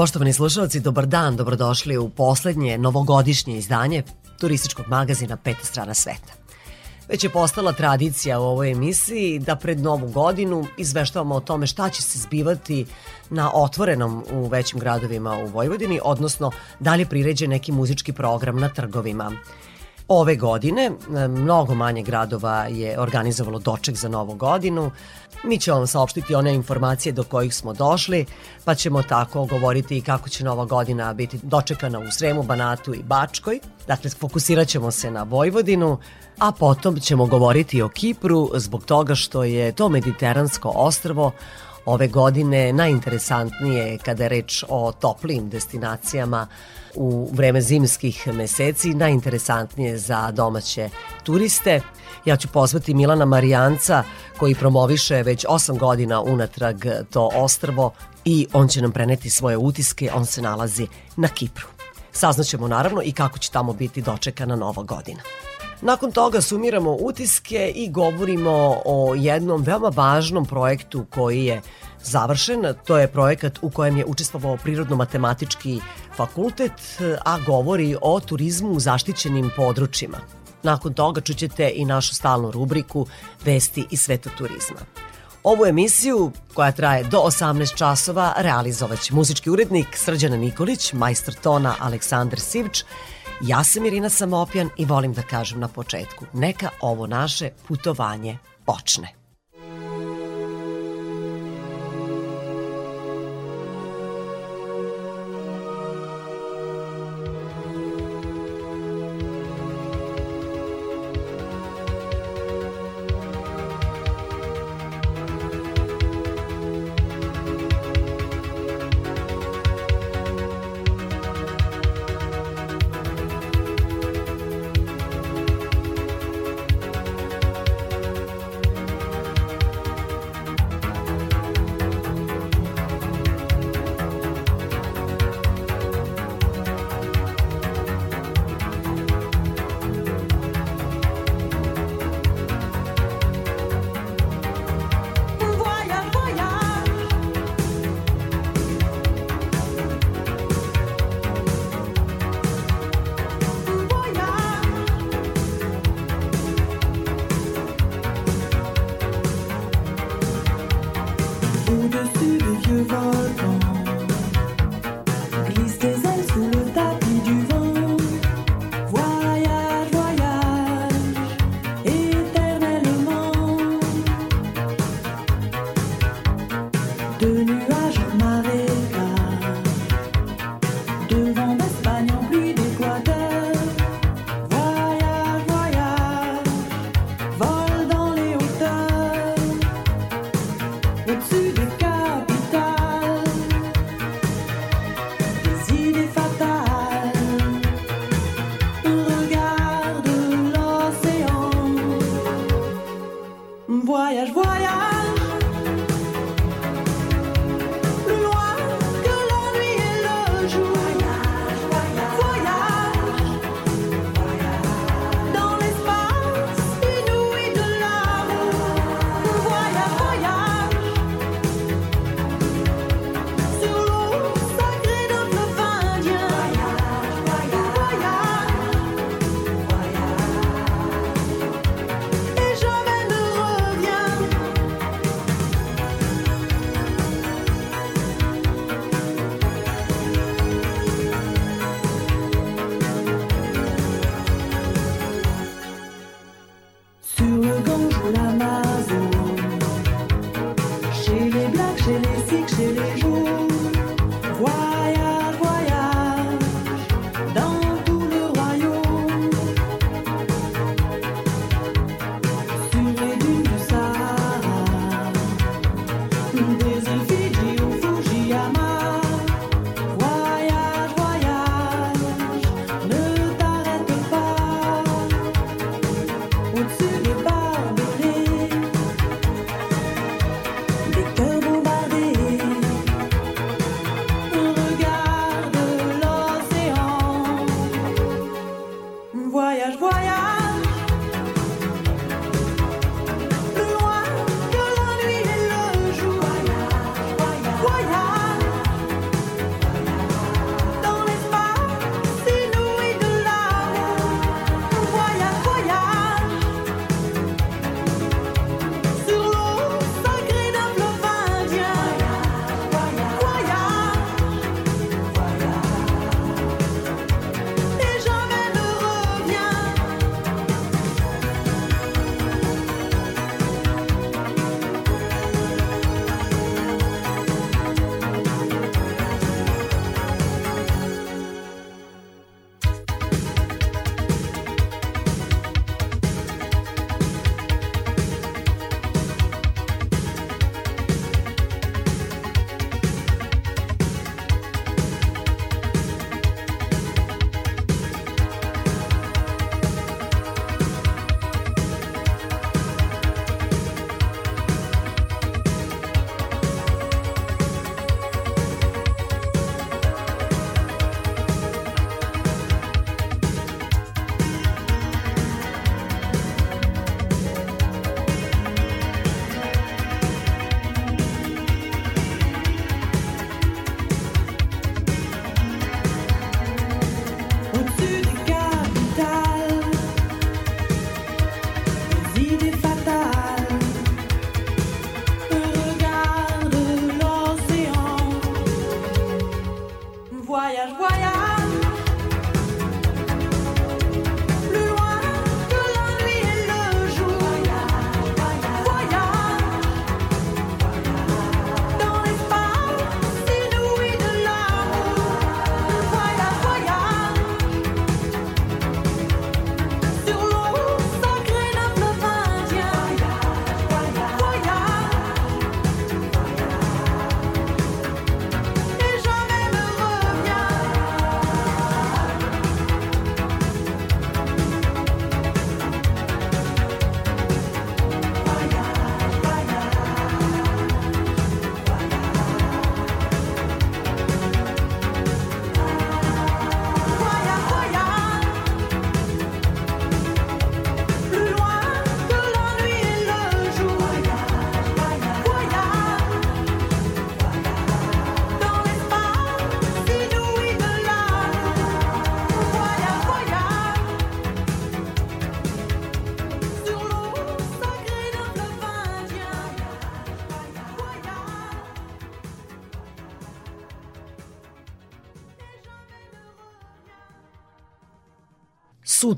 Poštovani slušalci, dobar dan, dobrodošli u poslednje novogodišnje izdanje turističkog magazina Peta strana sveta. Već je postala tradicija u ovoj emisiji da pred novu godinu izveštavamo o tome šta će se zbivati na otvorenom u većim gradovima u Vojvodini, odnosno da li je priređen neki muzički program na trgovima. Ove godine mnogo manje gradova je organizovalo doček za novu godinu. Mi ćemo vam saopštiti one informacije do kojih smo došli, pa ćemo tako govoriti i kako će nova godina biti dočekana u Sremu, Banatu i Bačkoj. Dakle, fokusirat ćemo se na Vojvodinu, a potom ćemo govoriti o Kipru zbog toga što je to mediteransko ostrvo ove godine najinteresantnije kada je reč o toplim destinacijama u vreme zimskih meseci, najinteresantnije za domaće turiste. Ja ću pozvati Milana Marijanca koji promoviše već 8 godina unatrag to ostrvo i on će nam preneti svoje utiske, on se nalazi na Kipru. Saznaćemo naravno i kako će tamo biti dočekana nova godina. Nakon toga sumiramo utiske i govorimo o jednom veoma važnom projektu koji je završen. To je projekat u kojem je učestvovao Prirodno-matematički fakultet, a govori o turizmu u zaštićenim područjima. Nakon toga čućete i našu stalnu rubriku Vesti iz sveta turizma. Ovu emisiju, koja traje do 18 časova, realizovaće muzički urednik Srđana Nikolić, majstor tona Aleksandar Sivč, Ja sam Irina Samopjan i volim da kažem na početku, neka ovo naše putovanje počne.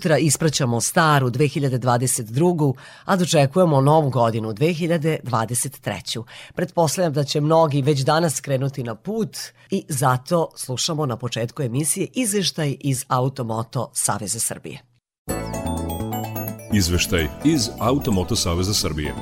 Sutra ispraćamo staru 2022. a dočekujemo novu godinu 2023. Pretpostavljam da će mnogi već danas krenuti na put i zato slušamo na početku emisije izveštaj iz Automoto Saveza Srbije. Izveštaj iz Automoto Saveza Srbije.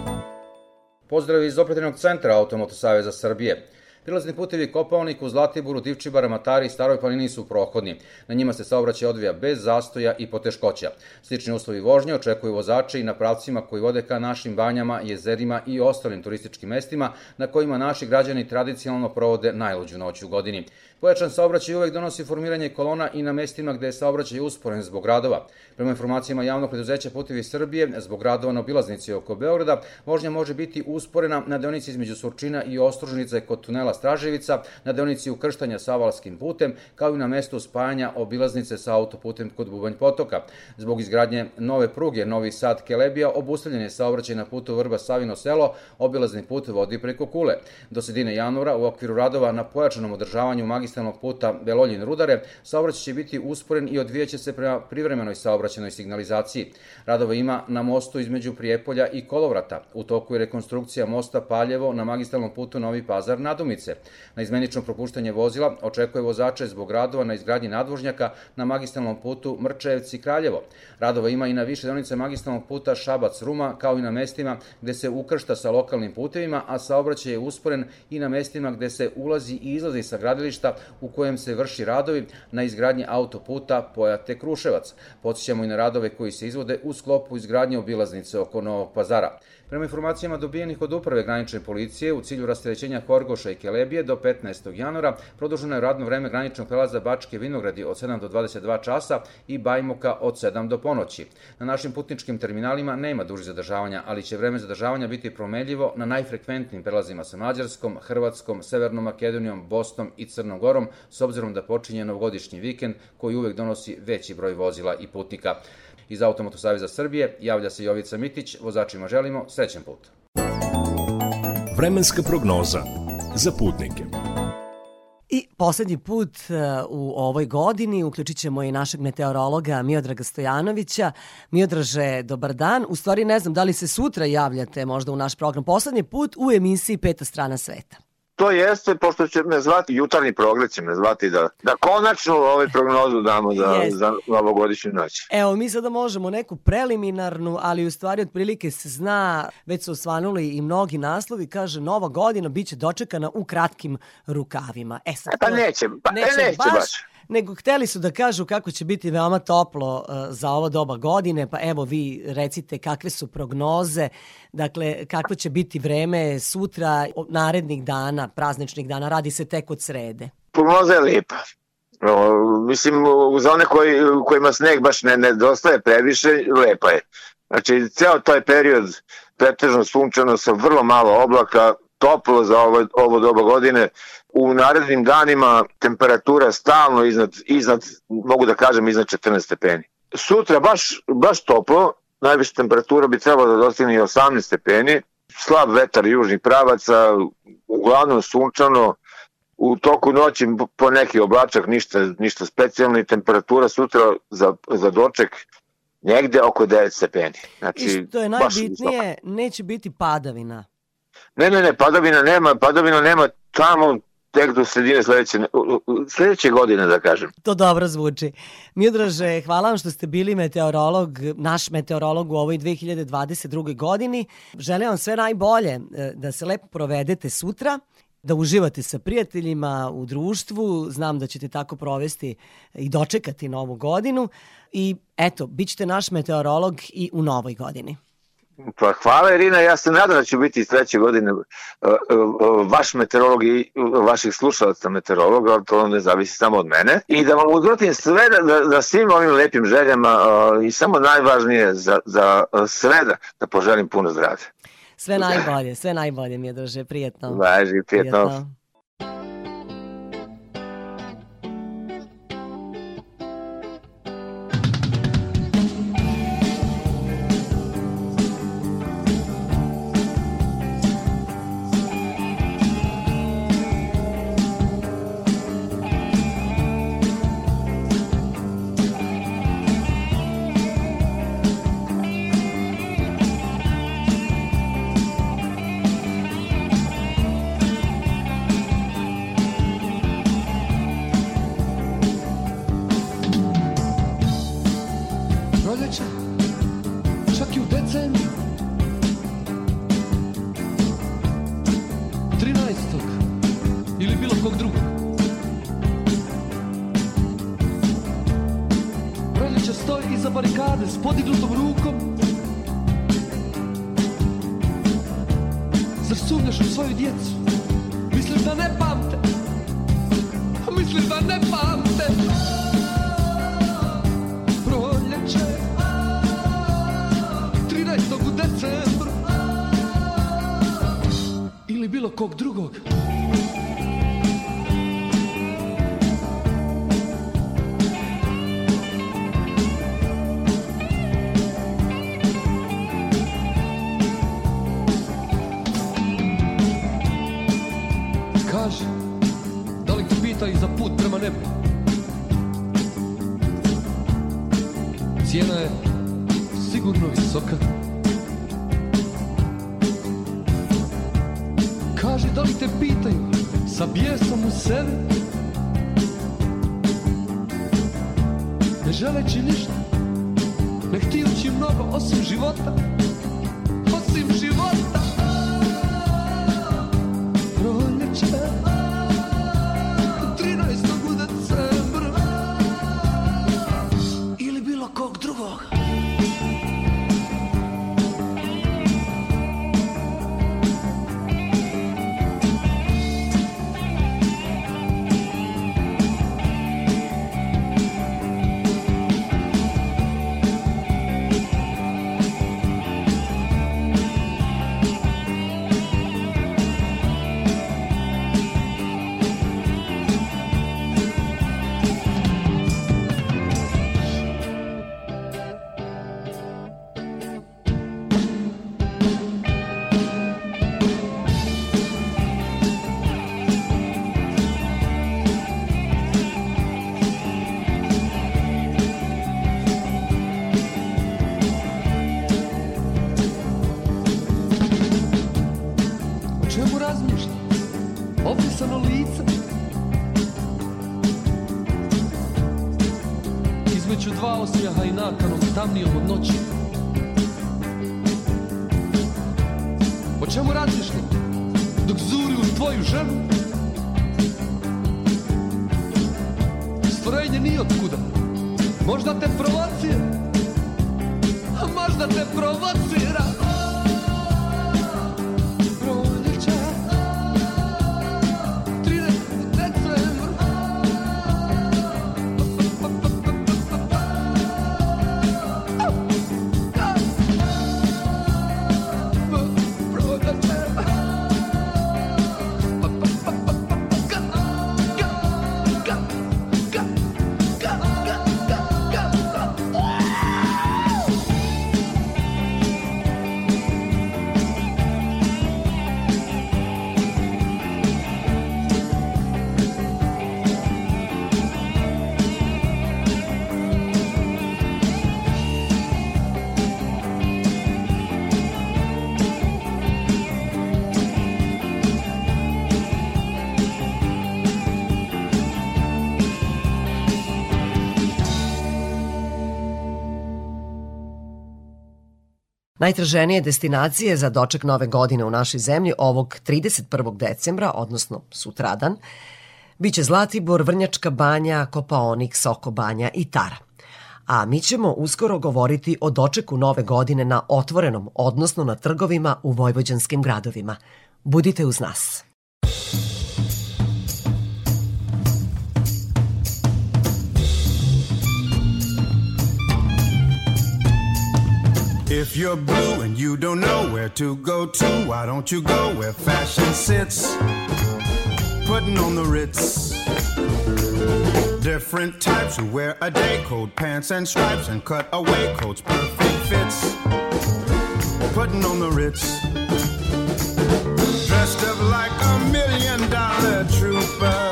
Pozdrav iz operativnog centra Automoto Saveza Srbije. Prilazni putevi Kopaoniku, Zlatiboru, Divčibara, Matari i Staroj planini su prohodni. Na njima se saobraćaj odvija bez zastoja i poteškoća. Slični uslovi vožnje očekuju vozače i na pravcima koji vode ka našim banjama, jezerima i ostalim turističkim mestima na kojima naši građani tradicionalno provode najluđu noć u godini. Pojačan saobraćaj uvek donosi formiranje kolona i na mestima gde je saobraćaj usporen zbog radova. Prema informacijama javnog preduzeća Putevi Srbije, zbog radova na obilaznici oko Beograda, vožnja može biti usporena na deonici između Surčina i Ostružnice kod tunela Straževica, na deonici ukrštanja sa Avalskim putem, kao i na mestu spajanja obilaznice sa autoputem kod Bubanj potoka. Zbog izgradnje nove pruge Novi Sad Kelebija obustavljen je saobraćaj na putu Vrba Savino selo, obilazni put vodi preko Kule. Do sredine januara u okviru radova na pojačanom održavanju magistralnog puta Beloljin Rudare, saobraćaj će biti usporen i odvijaće se prema privremenoj saobraćenoj signalizaciji. Radova ima na mostu između Prijepolja i Kolovrata. U toku je rekonstrukcija mosta Paljevo na magistralnom putu Novi Pazar Nadumice. Na izmenično propuštanje vozila očekuje vozače zbog radova na izgradnji nadvožnjaka na magistralnom putu Mrčevci Kraljevo. Radova ima i na više deonice magistralnog puta Šabac Ruma, kao i na mestima gde se ukršta sa lokalnim putevima, a saobraćaj je usporen i na mestima gde se ulazi i izlazi sa gradilišta u kojem se vrši radovi na izgradnji autoputa Pojate Kruševac. Podsjećamo i na radove koji se izvode u sklopu izgradnje obilaznice oko Novog pazara. Prema informacijama dobijenih od uprave granične policije, u cilju rastrećenja Horgoša i Kelebije do 15. januara produženo je radno vreme graničnog prelaza Bačke Vinogradi od 7 do 22 časa i Bajmoka od 7 do ponoći. Na našim putničkim terminalima nema duži zadržavanja, ali će vreme zadržavanja biti promenljivo na najfrekventnim prelazima sa Mađarskom, Hrvatskom, Severnom Makedonijom, Bosnom i Crnom s obzirom da počinje novogodišnji vikend koji uvek donosi veći broj vozila i putnika. Iz Automoto Saveza Srbije javlja se Jovica Mitić, vozačima želimo srećen put. Vremenska prognoza za putnike. I poslednji put uh, u ovoj godini uključit ćemo i našeg meteorologa Miodraga Stojanovića. Miodraže, dobar dan. U stvari ne znam da li se sutra javljate možda u naš program. Poslednji put u emisiji Peta strana sveta. To jeste, pošto će me zvati, jutarnji progled će me zvati da, da konačno ovaj prognozu damo za, za novogodišnju noć. Evo, mi sada možemo neku preliminarnu, ali u stvari otprilike se zna, već su osvanuli i mnogi naslovi, kaže nova godina biće dočekana u kratkim rukavima. E sad, pa neće, pa neće, neće baš, baš nego hteli su da kažu kako će biti veoma toplo uh, za ovo doba godine, pa evo vi recite kakve su prognoze, dakle kakvo će biti vreme sutra, narednih dana, prazničnih dana, radi se tek od srede. Prognoza je lijepa. No, mislim, za one koji, kojima sneg baš ne nedostaje previše, lepa je. Znači, ceo taj period pretežno sunčano sa vrlo malo oblaka, toplo za ovo, ovo doba godine. U narednim danima temperatura stalno iznad, iznad, mogu da kažem, iznad 14 stepeni. Sutra baš, baš toplo, najviša temperatura bi trebalo da dostigne i 18 stepeni, slab vetar južnih pravaca, uglavnom sunčano, u toku noći po neki oblačak, ništa, ništa specijalno i temperatura sutra za, za doček negde oko 9 stepeni. Znači, I što je najbitnije, neće biti padavina. Ne, ne, ne, padavina nema, padavina nema tamo tek do sredine sledeće, sledeće godine, da kažem. To dobro zvuči. Miodraže, hvala vam što ste bili meteorolog, naš meteorolog u ovoj 2022. godini. Želim vam sve najbolje, e, da se lepo provedete sutra, da uživate sa prijateljima u društvu. Znam da ćete tako provesti i dočekati novu godinu. I eto, bit ćete naš meteorolog i u novoj godini. Pa hvala Irina, ja se nadam da ću biti sledeće godine uh, uh, vaš meteorolog i vaših slušalaca meteorologa, ali to ne zavisi samo od mene. I da vam uzvratim sve da, da, da svim ovim lepim željama uh, i samo najvažnije za, za sve da, da poželim puno zdravlja. Sve najbolje, sve najbolje mi je drže, prijetno. Važi, prijetno. prijetno. s podignutom rukom Zar sumnjaš u svoju djecu? Misliš da ne pamte? Misliš da ne pamte? Proljeće 13. u decembru Ili bilo kog drugog I'm new. Najtraženije destinacije za doček nove godine u našoj zemlji ovog 31. decembra, odnosno sutradan, biće Zlatibor, Vrnjačka banja, Kopaonik, Soko banja i Tara. A mi ćemo uskoro govoriti o dočeku nove godine na otvorenom, odnosno na trgovima u vojvođanskim gradovima. Budite uz nas. If you're blue and you don't know where to go to, why don't you go where fashion sits? Putting on the Ritz. Different types who wear a day coat, pants and stripes, and cut away coats, perfect fits. Putting on the Ritz. Dressed up like a million dollar trooper.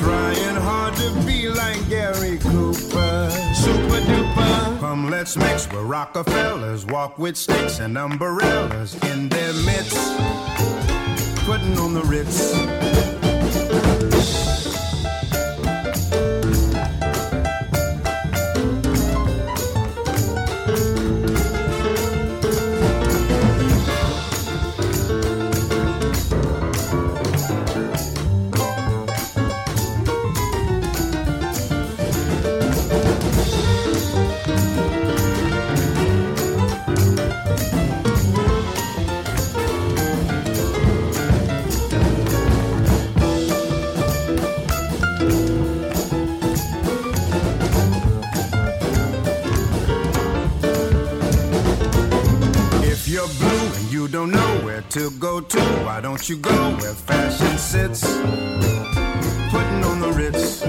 Trying hard to be like Gary Cooper. Super duper. Come, let's mix where Rockefellers walk with sticks and umbrellas in their midst. Putting on the Ritz. You don't know where to go to, why don't you go where fashion sits? Putting on the Ritz.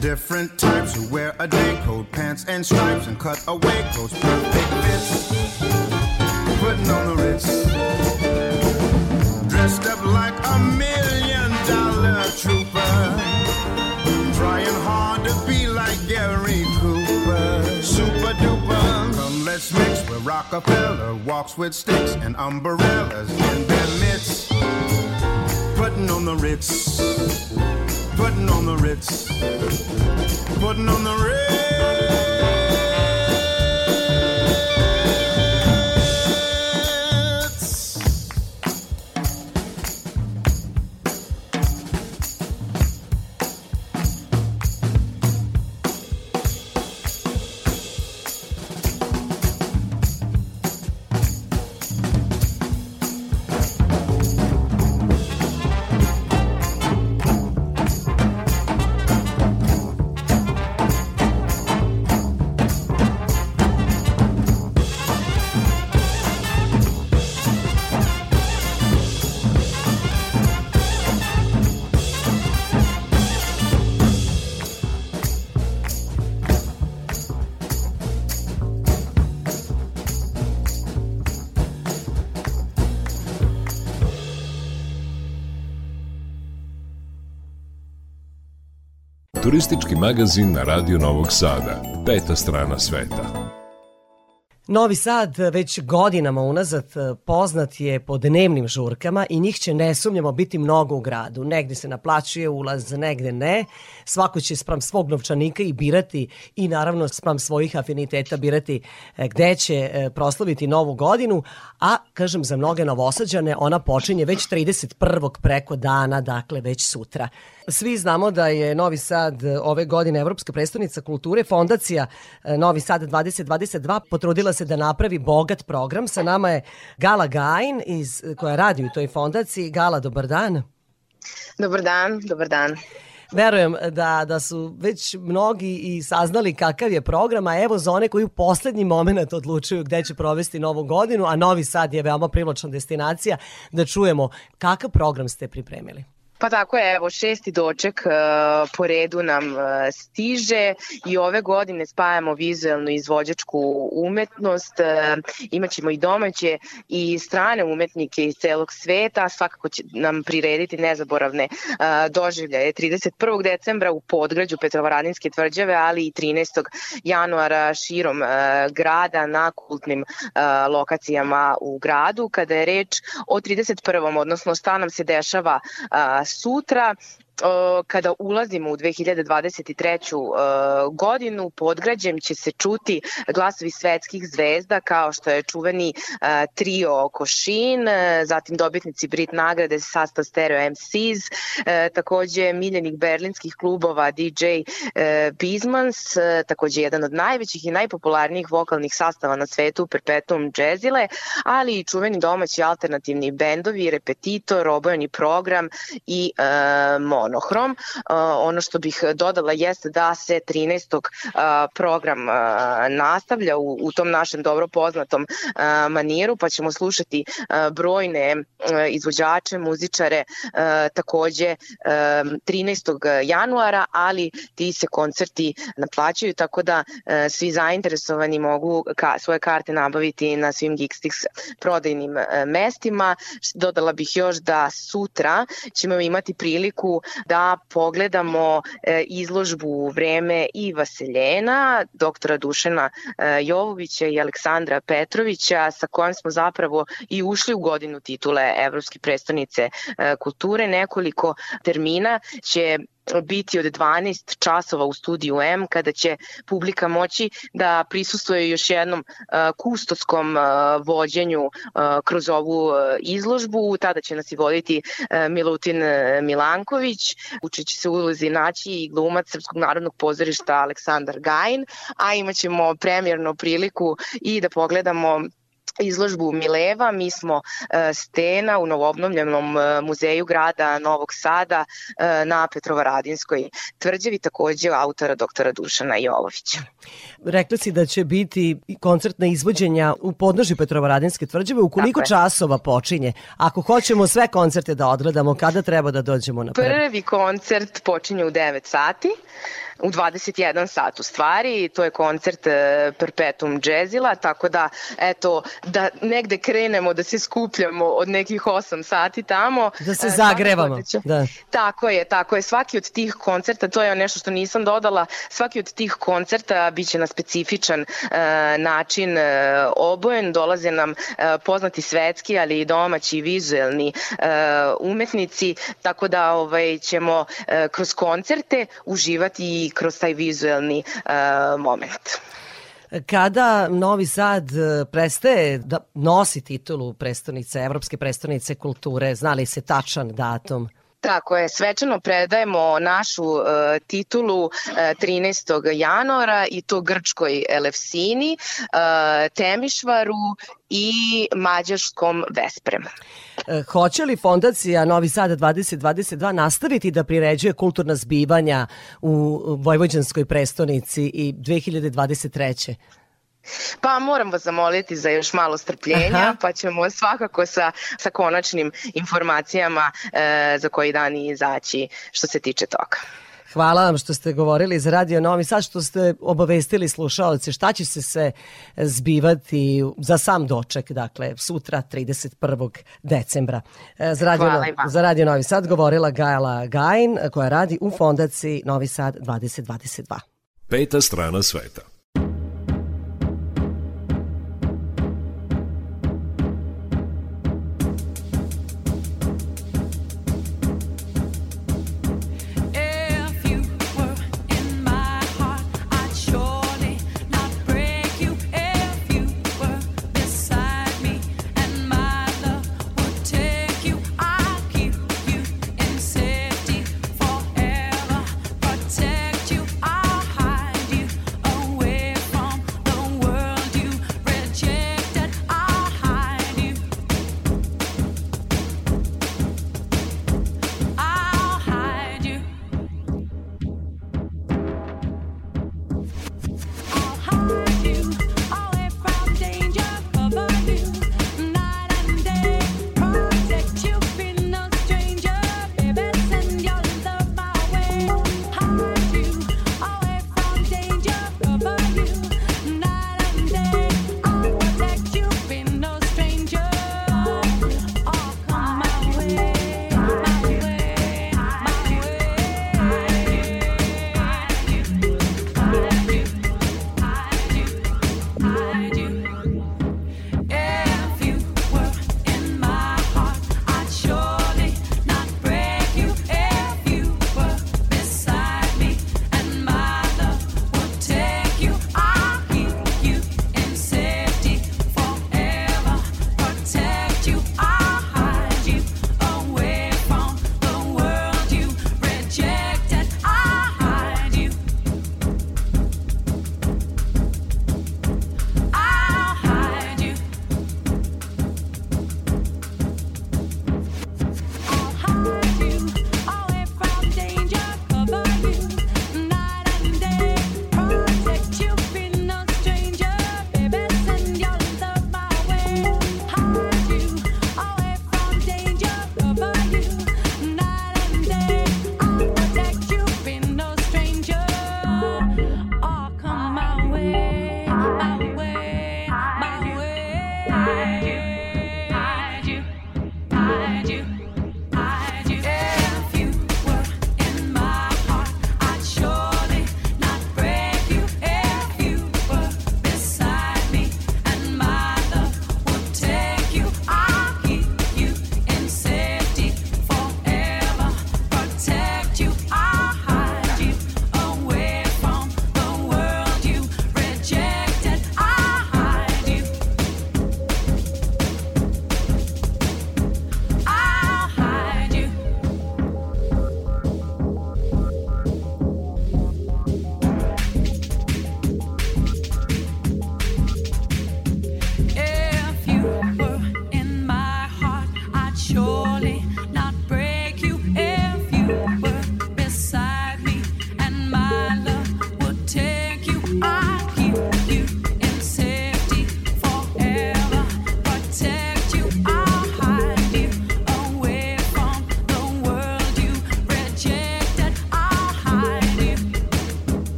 Different types who wear a day coat, pants and stripes, and cut away coats, perfect fits. Putting on the Ritz. Dressed up like a million dollar trooper. Let's mix where Rockefeller walks with sticks and umbrellas in their midst. Putting on the Ritz. Putting on the Ritz. Putting on the Ritz. Turistički magazin na Radio Novog Sada. Peta strana sveta. Novi Sad već godinama unazad poznat je po dnevnim žurkama i njih će nesumnjamo biti mnogo u gradu. Negde se naplaćuje ulaz, negde ne. Svako će sprem svog novčanika i birati i naravno sprem svojih afiniteta birati e, gde će e, proslaviti novu godinu, a kažem za mnoge novosađane ona počinje već 31. preko dana, dakle već sutra. Svi znamo da je Novi Sad ove godine Evropska predstavnica kulture, fondacija e, Novi Sad 2022 potrudila se da napravi bogat program. Sa nama je Gala Gajin iz, koja radi u toj fondaciji. Gala, dobar dan. Dobar dan, dobar dan. Verujem da, da su već mnogi i saznali kakav je program, a evo za one koji u poslednji moment odlučuju gde će provesti novu godinu, a Novi Sad je veoma privlačna destinacija, da čujemo kakav program ste pripremili. Pa tako je, evo šesti doček uh, po redu nam uh, stiže i ove godine spajamo vizualnu izvođačku umetnost, uh, imaćemo i domaće i strane umetnike iz celog sveta, svakako će nam prirediti nezaboravne uh, doživljaje 31. decembra u podgrađu Petrovaradinske tvrđave, ali i 13. januara širom uh, grada na kultnim lokacijama u gradu. Kada je reč o 31. odnosno šta nam se dešava sutra kada ulazimo u 2023. godinu podgrađem će se čuti glasovi svetskih zvezda kao što je čuveni trio Košin, zatim dobitnici Brit nagrade sastav Stereo MCs, takođe miljenih berlinskih klubova DJ Bizmans, takođe jedan od najvećih i najpopularnijih vokalnih sastava na svetu Perpetuum Jazzile, ali i čuveni domaći alternativni bendovi, repetitor, obojeni program i uh, monohrom. Uh, ono što bih dodala jeste da se 13. Uh, program uh, nastavlja u, u tom našem dobro poznatom maniru, pa ćemo slušati brojne izvođače, muzičare takođe 13. januara, ali ti se koncerti naplaćaju, tako da svi zainteresovani mogu svoje karte nabaviti na svim Geekstix prodajnim mestima. Dodala bih još da sutra ćemo imati priliku da pogledamo e, izložbu Vreme i Vaseljena, doktora Dušana e, Jovovića i Aleksandra Petrovića, sa kojom smo zapravo i ušli u godinu titule Evropske predstavnice e, kulture. Nekoliko termina će biti od 12 časova u studiju M kada će publika moći da prisustuje još jednom kustoskom vođenju kroz ovu izložbu. Tada će nas i voditi Milutin Milanković. Učit će se ulozi naći i glumac Srpskog narodnog pozorišta Aleksandar Gajin, a imaćemo premjernu priliku i da pogledamo izložbu Mileva. Mi smo e, stena u novoobnovljenom e, muzeju grada Novog Sada e, na Petrovaradinskoj tvrđevi, takođe autora doktora Dušana Jovovića. Rekla si da će biti koncertna izvođenja u podnožju Petrovaradinske tvrđave. U koliko Tako časova počinje? Ako hoćemo sve koncerte da odgledamo, kada treba da dođemo na prvi? Prvi koncert počinje u 9 sati u 21 sat u stvari, to je koncert e, Perpetuum Jazzila, tako da eto, da negde krenemo da se skupljamo od nekih 8 sati tamo. Da se e, zagrevamo. Da. Tako je, tako je. Svaki od tih koncerta, to je nešto što nisam dodala, svaki od tih koncerta biće na specifičan e, način e, obojen, dolaze nam e, poznati svetski, ali i domaći vizuelni e, umetnici, tako da ovaj, ćemo e, kroz koncerte uživati kroz taj vizuelni uh, moment. Kada Novi Sad uh, prestaje da nosi titulu prestonice, Evropske prestonice kulture, znali se tačan datum? Tako je, svečano predajemo našu uh, titulu uh, 13. januara i to grčkoj Elefsini, uh, Temišvaru i mađarskom Vespremu. E, hoće li Fondacija Novi Sad 2022 nastaviti da priređuje kulturna zbivanja u Vojvođanskoj prestonici i 2023. Pa moram vas zamoliti za još malo strpljenja, Aha. pa ćemo svakako sa, sa konačnim informacijama e, za koji dan izaći što se tiče toga. Hvala vam što ste govorili za Radio Novi Sad, što ste obavestili slušalce šta će se sve zbivati za sam doček, dakle sutra 31. decembra. E, za Radio, Hvala za Radio Novi Sad govorila Gajala Gajin koja radi u fondaciji Novi Sad 2022. Peta strana sveta.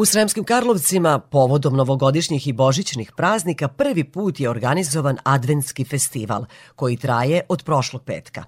U Sremskim Karlovcima, povodom novogodišnjih i božićnih praznika, prvi put je organizovan adventski festival, koji traje od prošlog petka.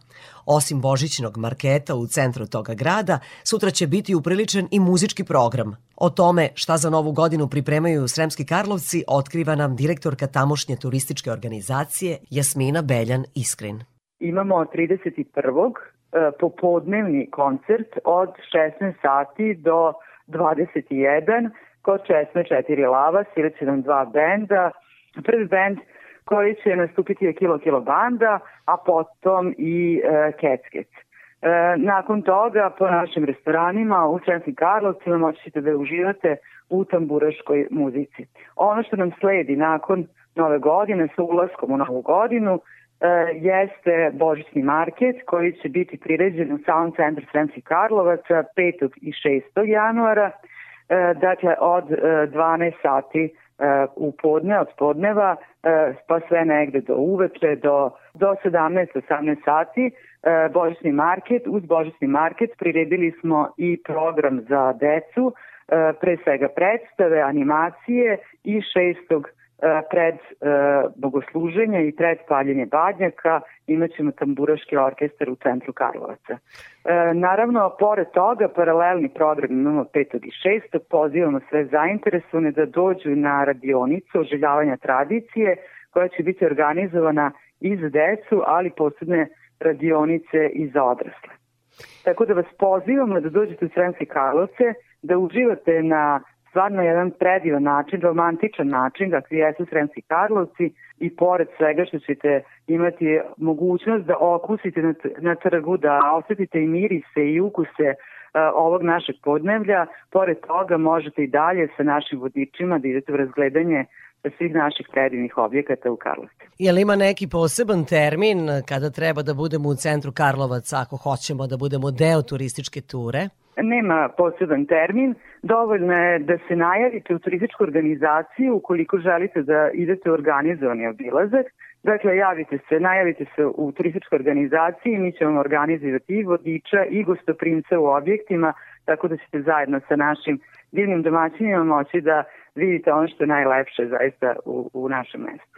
Osim božićnog marketa u centru toga grada, sutra će biti upriličen i muzički program. O tome šta za novu godinu pripremaju Sremski Karlovci otkriva nam direktorka tamošnje turističke organizacije Jasmina Beljan Iskrin. Imamo 31. E, popodnevni koncert od 16 sati do 21 kod Česme 4 Lava, Silicinom 2 benda. Prvi bend koji će nastupiti je Kilo Kilo Banda, a potom i e, Keckec. E, nakon toga po našim restoranima u Sremskim Karlovcima moći ćete da uživate u tamburaškoj muzici. Ono što nam sledi nakon nove godine sa ulaskom u novu godinu jeste Božićni market koji će biti priređen u samom centru Sremskih Karlovaca 5. i 6. januara, e, dakle od 12 e, sati u podne, od podneva, pa sve negde do uveče, do, do 17-18 sati. Božićni market, uz Božićni market priredili smo i program za decu, pre svega predstave, animacije i 6 E, pred e, bogosluženje i pred paljenje badnjaka imaćemo tamburaški orkestar u centru Karlovaca. E, naravno, pored toga, paralelni program imamo 5. i 6. Pozivamo sve zainteresovane da dođu na radionicu oželjavanja tradicije koja će biti organizovana i za decu, ali posebne radionice i za odrasle. Tako da vas pozivamo da dođete u Sremske Karlovce, da uživate na stvarno jedan predivan način, romantičan način, dakle jesu Sremski Karlovci i pored svega što ćete imati mogućnost da okusite na, na trgu, da osetite i mirise i ukuse uh, ovog našeg podnevlja, pored toga možete i dalje sa našim vodičima da idete u razgledanje svih naših predivnih objekata u Karlovcu. Je li ima neki poseban termin kada treba da budemo u centru Karlovaca ako hoćemo da budemo deo turističke ture? Nema poseban termin, dovoljno je da se najavite u turističku organizaciju ukoliko želite da idete u organizovani obilazak. Dakle, javite se, najavite se u turističkoj organizaciji, mi ćemo organizovati i vodiča i gostoprimca u objektima, tako da ćete zajedno sa našim divnim domaćinima moći da vidite ono što je najlepše zaista u, u našem mestu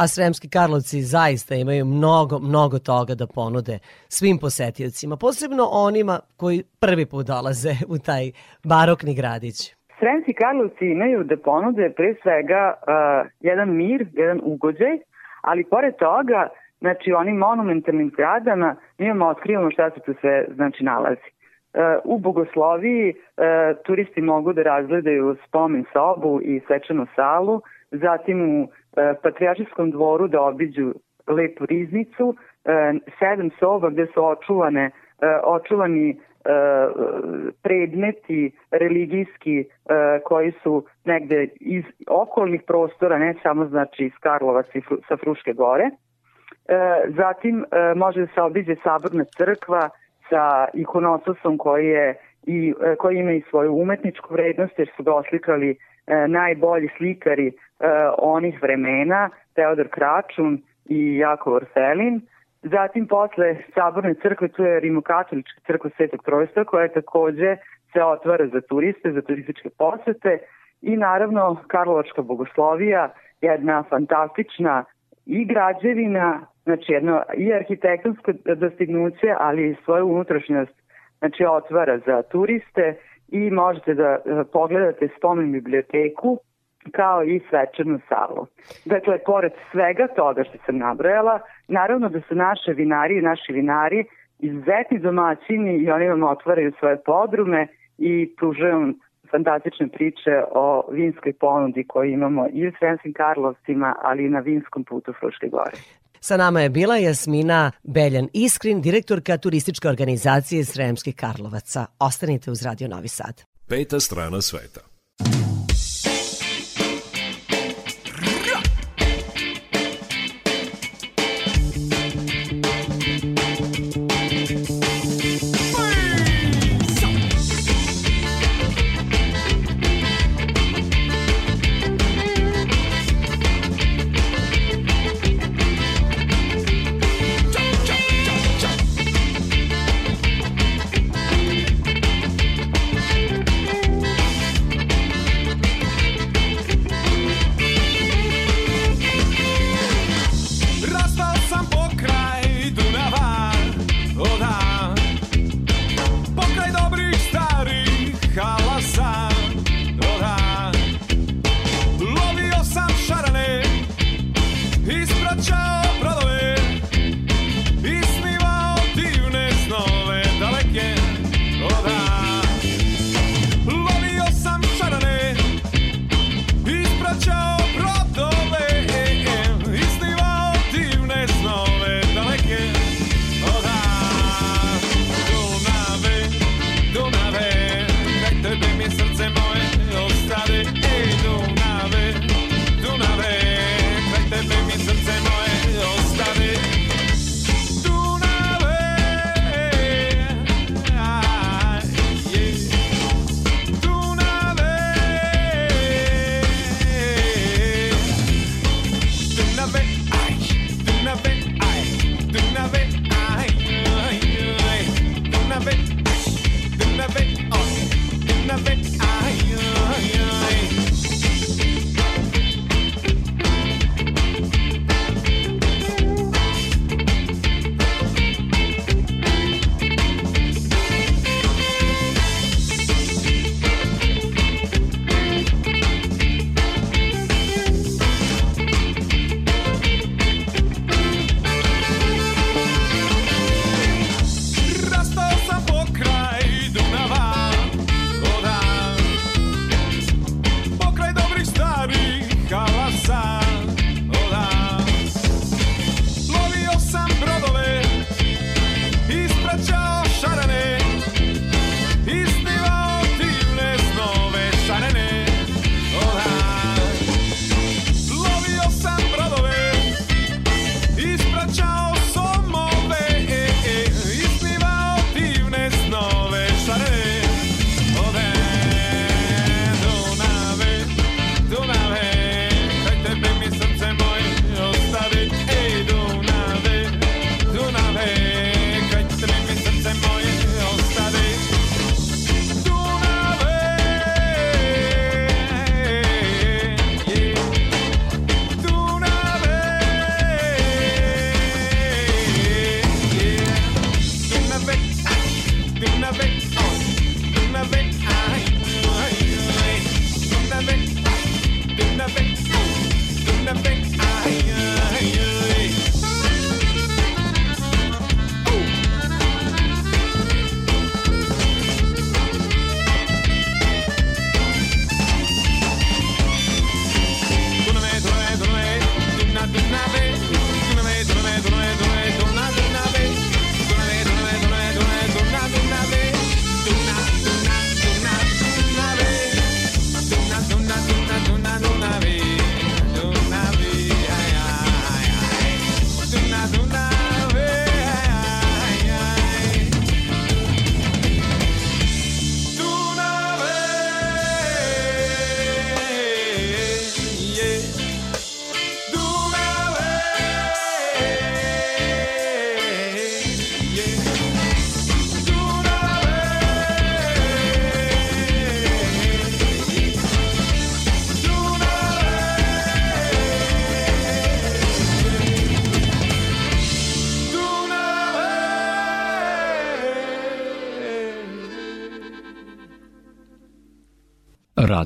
a Sremski Karlovci zaista imaju mnogo, mnogo toga da ponude svim posetiocima, posebno onima koji prvi put dolaze u taj barokni gradić. Sremski Karlovci imaju da ponude pre svega uh, jedan mir, jedan ugođaj, ali pored toga, znači onim monumentalnim zgradama, mi imamo otkrivamo šta se tu sve znači nalazi. Uh, u Bogosloviji uh, turisti mogu da razgledaju spomen sobu i svečanu salu, zatim u E, Patrijašijskom dvoru da obiđu lepu riznicu, e, sedam soba gde su očuvane, e, očuvani predmeti religijski koji su negde iz okolnih prostora, ne samo znači iz Karlovaca i sa Fruške gore. Zatim može da se obiđe saborna crkva sa ikonososom koji je i koji ima i svoju umetničku vrednost jer su ga oslikali najbolji slikari E, onih vremena, Teodor Kračun i Jakov Orselin. Zatim posle Saborne crkve tu je Rimokatolička crkva Svetog Trojstva koja je takođe se otvara za turiste, za turističke posete i naravno Karlovačka bogoslovija, jedna fantastična i građevina, znači jedno i arhitektonsko dostignuće, ali i svoju unutrašnjost znači otvara za turiste i možete da e, pogledate spomen biblioteku kao i svečanu salu. Dakle, pored svega toga što sam nabrojala, naravno da su naše vinari i naši vinari izuzetni domaćini i oni vam otvaraju svoje podrume i pružaju fantastične priče o vinskoj ponudi koju imamo i u Sremskim Karlovcima, ali i na vinskom putu Fruške gore. Sa nama je bila Jasmina Beljan Iskrin, direktorka turističke organizacije Sremskih Karlovaca. Ostanite uz Radio Novi Sad. Peta strana sveta.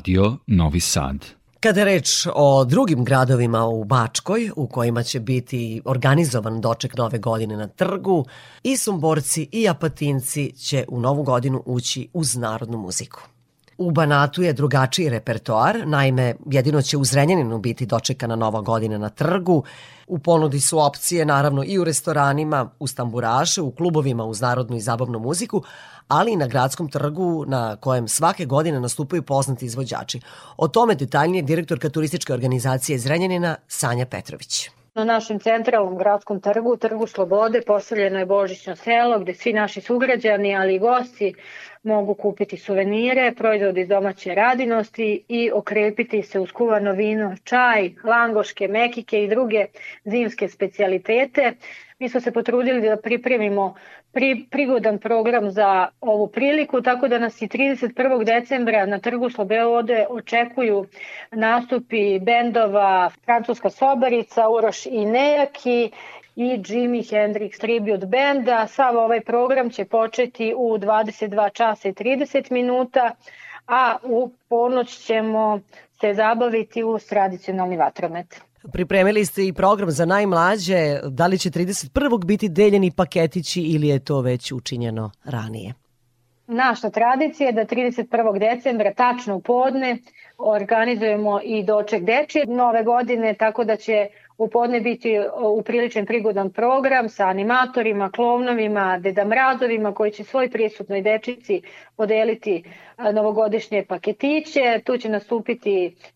Radio Novi Sad. Kada je reč o drugim gradovima u Bačkoj, u kojima će biti organizovan doček nove godine na trgu, i Sumborci i Apatinci će u novu godinu ući uz narodnu muziku. U Banatu je drugačiji repertoar, naime, jedino će u Zrenjaninu biti dočekana nova godina na trgu. U ponudi su opcije, naravno, i u restoranima, u stamburaše, u klubovima uz narodnu i zabavnu muziku, ali i na gradskom trgu na kojem svake godine nastupaju poznati izvođači. O tome detaljnije direktorka turističke organizacije Zrenjanina Sanja Petrović. Na našem centralnom gradskom trgu, Trgu Slobode, postavljeno je Božićno selo gde svi naši sugrađani, ali i gosti mogu kupiti suvenire, proizvode iz domaće radinosti i okrepiti se uz kuvano vino, čaj, langoške, mekike i druge zimske specialitete. Mi smo se potrudili da pripremimo pri, prigodan program za ovu priliku, tako da nas i 31. decembra na trgu Slobeode očekuju nastupi bendova Francuska Sobarica, Uroš i Nejaki i Jimi Hendrix Tribute Banda. Sav ovaj program će početi u 22 časa i 30 minuta, a u ponoć ćemo se zabaviti uz tradicionalni vatromet. Pripremili ste i program za najmlađe. Da li će 31. biti deljeni paketići ili je to već učinjeno ranije? Naša tradicija je da 31. decembra tačno u podne organizujemo i doček dečije nove godine, tako da će u podne biti upriličen prigodan program sa animatorima, klovnovima, Deda Mrazovima koji će svoj prisutnoj dečici podeliti novogodišnje paketiće. Tu će nastupiti E,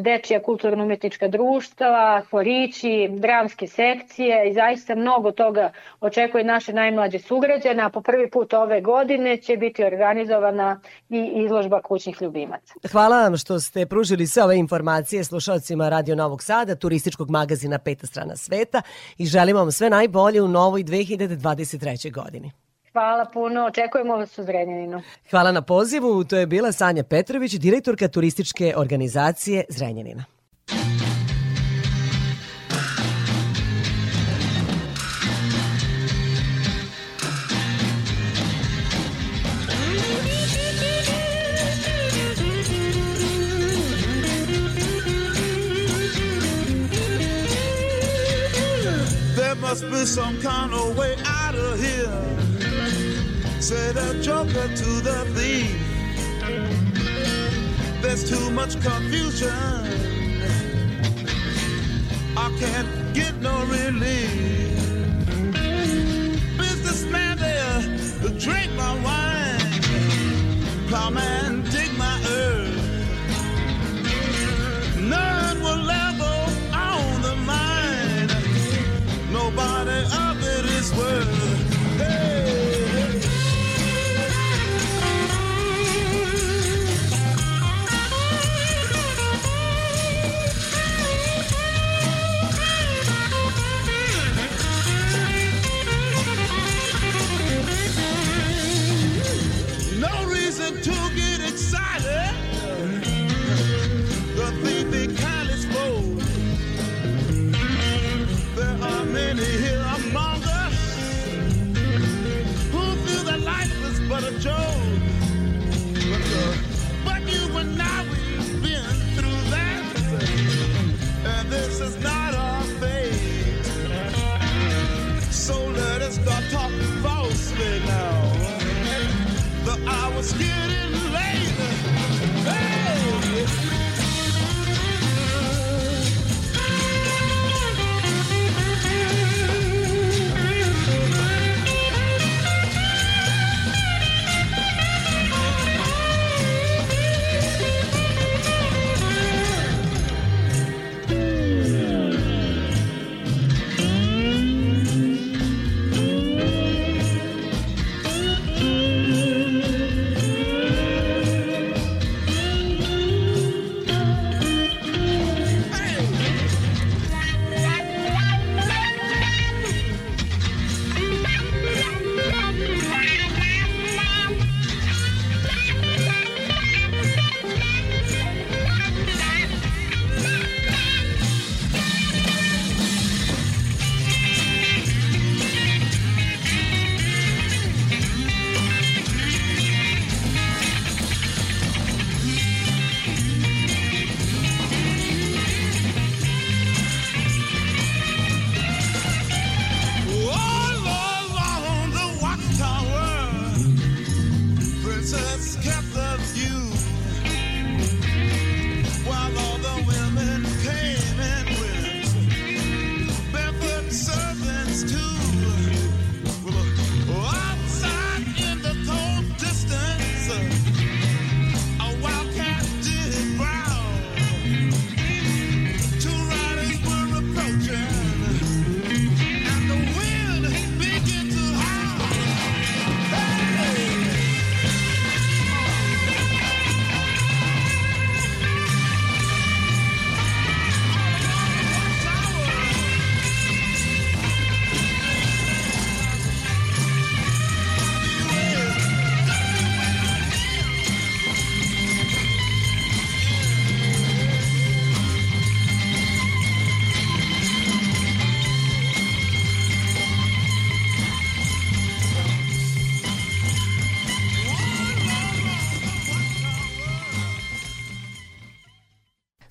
dečija kulturno-umetnička društva, horići, dramske sekcije i zaista mnogo toga očekuje naše najmlađe sugrađane, a po prvi put ove godine će biti organizovana i izložba kućnih ljubimaca. Hvala vam što ste pružili sve ove informacije slušalcima Radio Novog Sada, turističkog magazina Peta strana sveta i želimo vam sve najbolje u novoj 2023. godini. Hvala puno, očekujemo vas u Zrenjaninu. Hvala na pozivu, to je bila Sanja Petrović, direktorka turističke organizacije Zrenjanina. There must be some kind of way out of here. Say the joker to the thief. There's too much confusion. I can't get no relief. Businessman there drink my wine. Plowman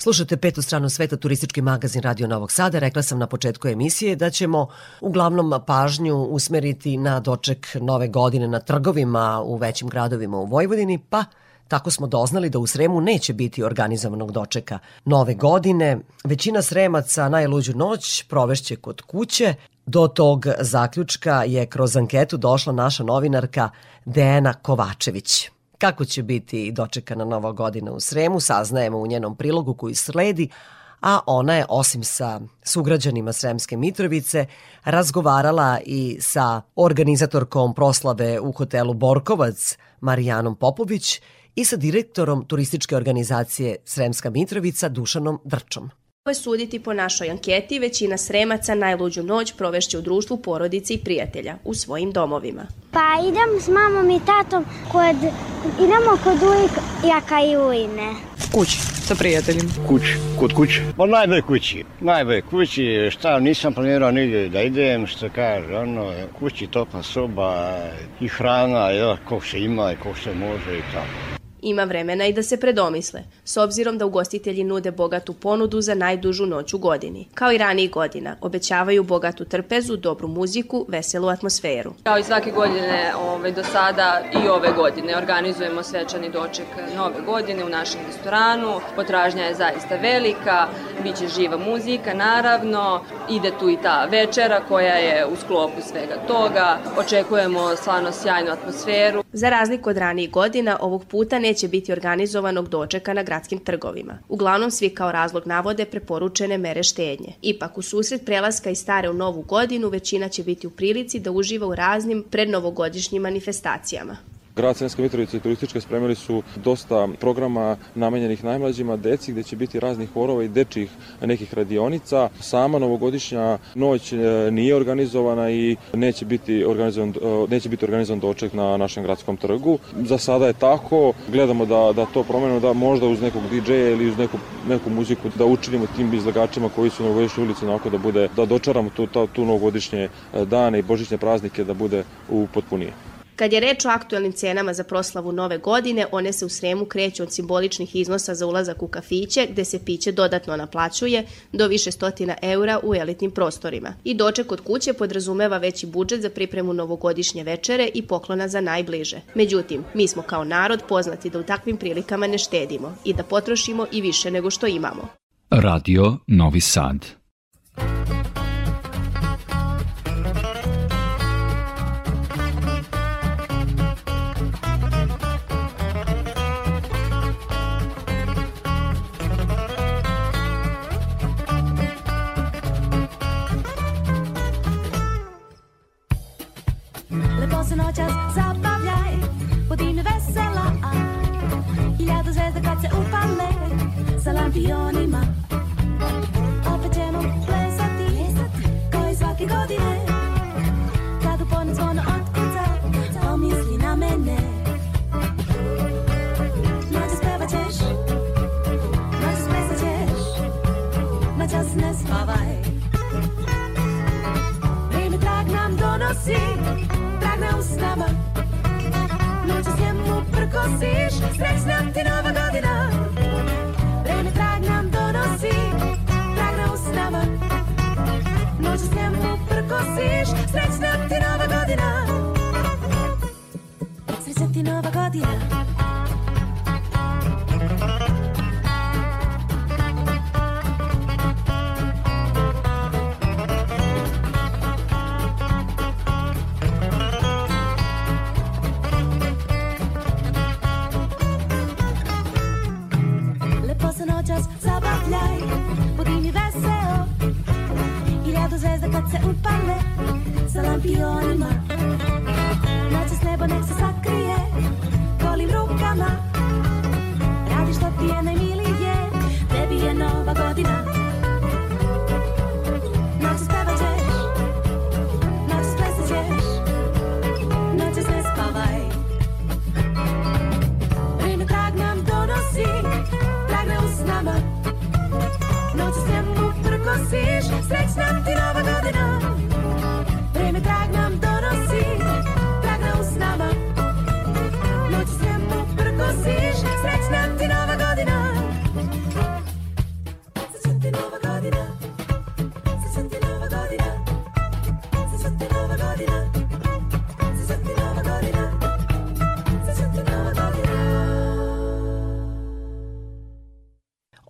Slušate petu stranu sveta, turistički magazin Radio Novog Sada. Rekla sam na početku emisije da ćemo uglavnom pažnju usmeriti na doček nove godine na trgovima u većim gradovima u Vojvodini, pa Tako smo doznali da u Sremu neće biti organizovanog dočeka nove godine. Većina Sremaca najluđu noć provešće kod kuće. Do tog zaključka je kroz anketu došla naša novinarka Dejana Kovačević. Kako će biti dočekana nova godina u Sremu, saznajemo u njenom prilogu koji sledi, a ona je osim sa sugrađanima Sremske Mitrovice razgovarala i sa organizatorkom proslave u hotelu Borkovac Marijanom Popović i sa direktorom turističke organizacije Sremska Mitrovica Dušanom Drčom. Suditi po našoj anketi, većina sremaca najluđu noć provešće u društvu porodice i prijatelja, u svojim domovima. Pa idem s mamom i tatom kod, idemo kod ujaka i ujne. Kući, sa prijateljima. Kući, kod kuće. Pa najbolje kući. Najbolje kući, šta, nisam planirao nigde da idem, što kaže, ono, kući topla soba i hrana, jel, kog se ima i kog se može i tako. Ima vremena i da se predomisle, s obzirom da ugostitelji nude bogatu ponudu za najdužu noć u godini. Kao i ranijih godina, obećavaju bogatu trpezu, dobru muziku, veselu atmosferu. Kao i svake godine ovaj, do sada i ove godine organizujemo svečani doček nove godine u našem restoranu. Potražnja je zaista velika, bit će živa muzika naravno, ide tu i ta večera koja je u sklopu svega toga. Očekujemo stvarno sjajnu atmosferu. Za razliku od ranijih godina, ovog puta neće biti organizovanog dočeka na gradskim trgovima. Uglavnom svi kao razlog navode preporučene mere štednje. Ipak u susret prelaska iz stare u novu godinu većina će biti u prilici da uživa u raznim prednovogodišnjim manifestacijama. Grad Sremska Mitrovica i turističke spremili su dosta programa namenjenih najmlađima deci gde će biti raznih horova i dečih nekih radionica. Sama novogodišnja noć e, nije organizovana i neće biti organizovan, e, neće biti organizovan doček na našem gradskom trgu. Za sada je tako, gledamo da, da to promenimo, da možda uz nekog DJ-a ili uz neku, neku muziku da učinimo tim izlagačima koji su na novogodišnjoj ulici onako da bude, da dočaramo tu, tu, tu novogodišnje e, dane i božićne praznike da bude u potpunije. Kad je reč o aktualnim cenama za proslavu nove godine, one se u Sremu kreću od simboličnih iznosa za ulazak u kafiće, gde se piće dodatno naplaćuje, do više stotina eura u elitnim prostorima. I doček od kuće podrazumeva veći budžet za pripremu novogodišnje večere i poklona za najbliže. Međutim, mi smo kao narod poznati da u takvim prilikama ne štedimo i da potrošimo i više nego što imamo. Radio Novi Sad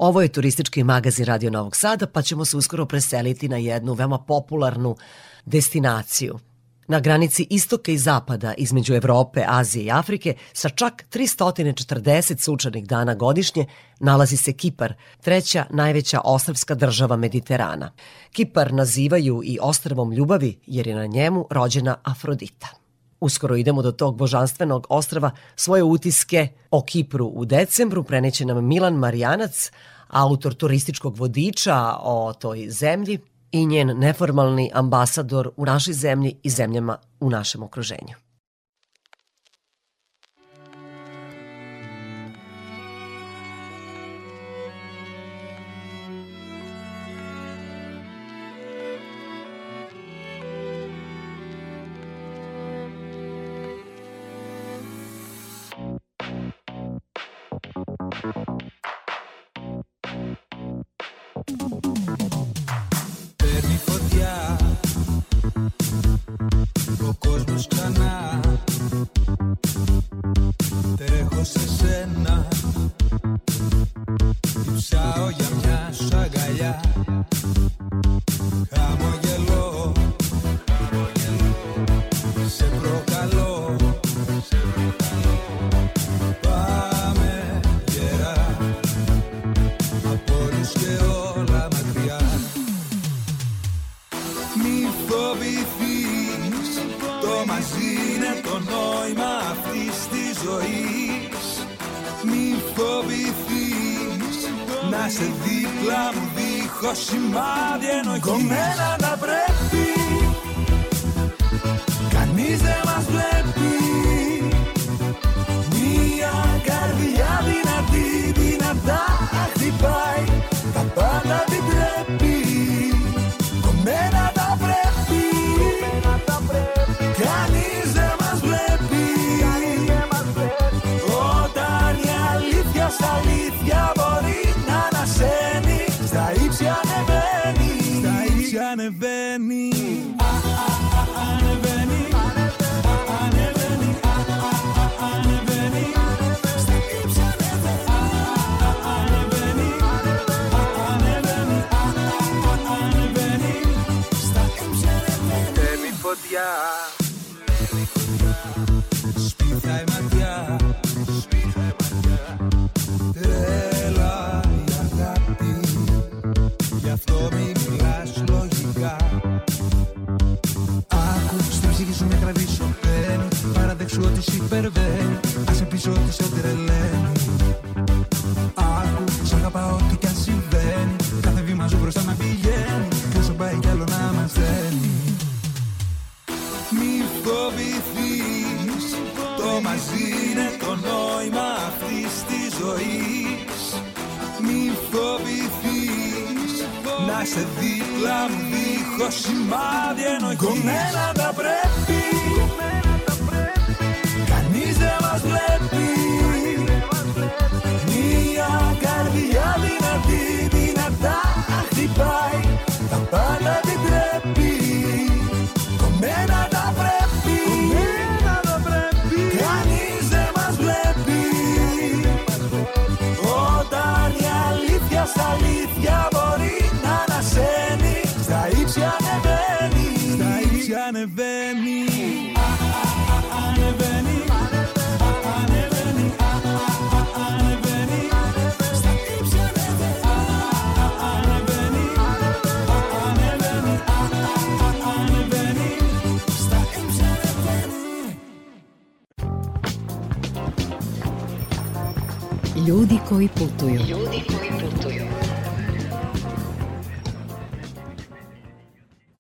Ovo je turistički magazin Radio Novog Sada, pa ćemo se uskoro preseliti na jednu veoma popularnu destinaciju. Na granici istoka i zapada između Evrope, Azije i Afrike sa čak 340 sunčanih dana godišnje nalazi se Kipar, treća najveća ostrvska država Mediterana. Kipar nazivaju i ostrvom ljubavi jer je na njemu rođena Afrodita. Uskoro idemo do tog božanstvenog ostrava svoje utiske o Kipru u decembru preneće nam Milan Marijanac, autor turističkog vodiča o toj zemlji i njen neformalni ambasador u našoj zemlji i zemljama u našem okruženju.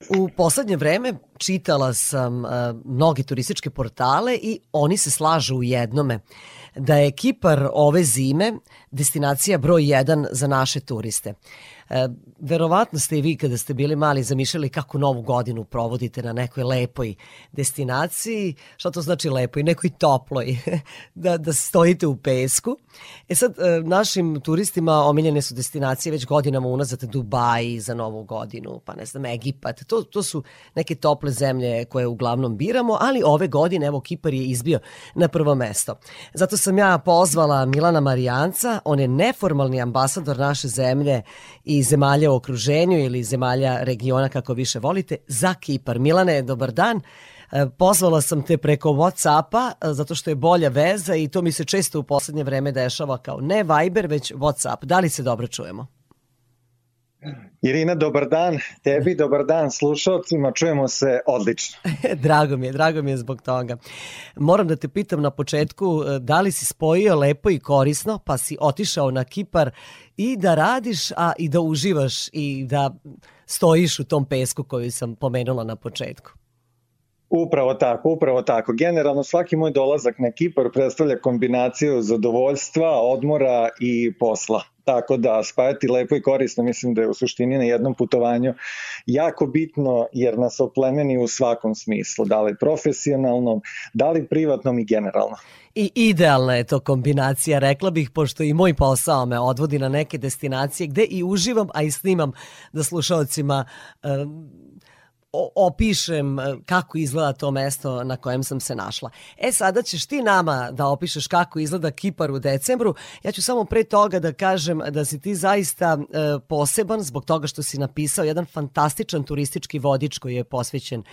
U poslednje vreme čitala sam uh, mnoge turističke portale i oni se slažu u jednome da je Kipar ove zime destinacija broj 1 za naše turiste. E, verovatno ste i vi kada ste bili mali zamišljali kako novu godinu provodite na nekoj lepoj destinaciji. Šta to znači lepoj? Nekoj toploj. da, da stojite u pesku. E sad, e, našim turistima omiljene su destinacije već godinama unazad Dubai za novu godinu, pa ne znam, Egipat. To, to su neke tople zemlje koje uglavnom biramo, ali ove godine evo Kipar je izbio na prvo mesto. Zato sam ja pozvala Milana Marijanca, on je neformalni ambasador naše zemlje i zemalja u okruženju ili zemalja regiona kako više volite za Kipar. Milane, dobar dan. E, Pozvala sam te preko Whatsappa e, zato što je bolja veza i to mi se često u poslednje vreme dešava kao ne Viber već Whatsapp. Da li se dobro čujemo? Irina, dobar dan. Tebi, dobar dan slušalcima. Čujemo se odlično. drago mi je, drago mi je zbog toga. Moram da te pitam na početku e, da li si spojio lepo i korisno pa si otišao na Kipar i da radiš, a i da uživaš i da stojiš u tom pesku koju sam pomenula na početku. Upravo tako, upravo tako. Generalno svaki moj dolazak na Kipar predstavlja kombinaciju zadovoljstva, odmora i posla. Tako da spajati lepo i korisno mislim da je u suštini na jednom putovanju jako bitno jer nas oplemeni u svakom smislu, da li profesionalnom, da li privatnom i generalno. I idealna je to kombinacija, rekla bih, pošto i moj posao me odvodi na neke destinacije gde i uživam, a i snimam da slušalcima um, opišem e, kako izgleda to mesto na kojem sam se našla. E sada ćeš ti nama da opišeš kako izgleda Kipar u decembru. Ja ću samo pre toga da kažem da si ti zaista e, poseban zbog toga što si napisao jedan fantastičan turistički vodič koji je posvećen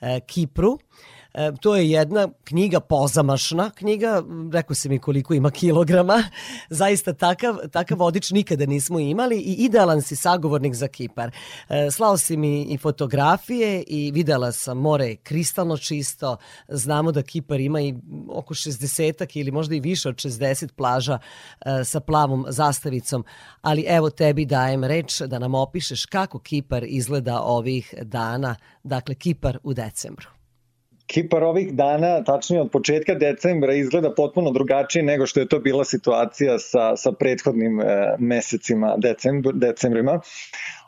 e, Kipru. E, to je jedna knjiga pozamašna knjiga, rekao se mi koliko ima kilograma, zaista takav, takav vodič nikada nismo imali i idealan si sagovornik za Kipar. E, slao si mi i fotografije i videla sam more kristalno čisto, znamo da Kipar ima i oko 60 ili možda i više od 60 plaža e, sa plavom zastavicom, ali evo tebi dajem reč da nam opišeš kako Kipar izgleda ovih dana, dakle Kipar u decembru. Kipar ovih dana, tačnije od početka decembra, izgleda potpuno drugačije nego što je to bila situacija sa, sa prethodnim e, mesecima, decembr, decembrima.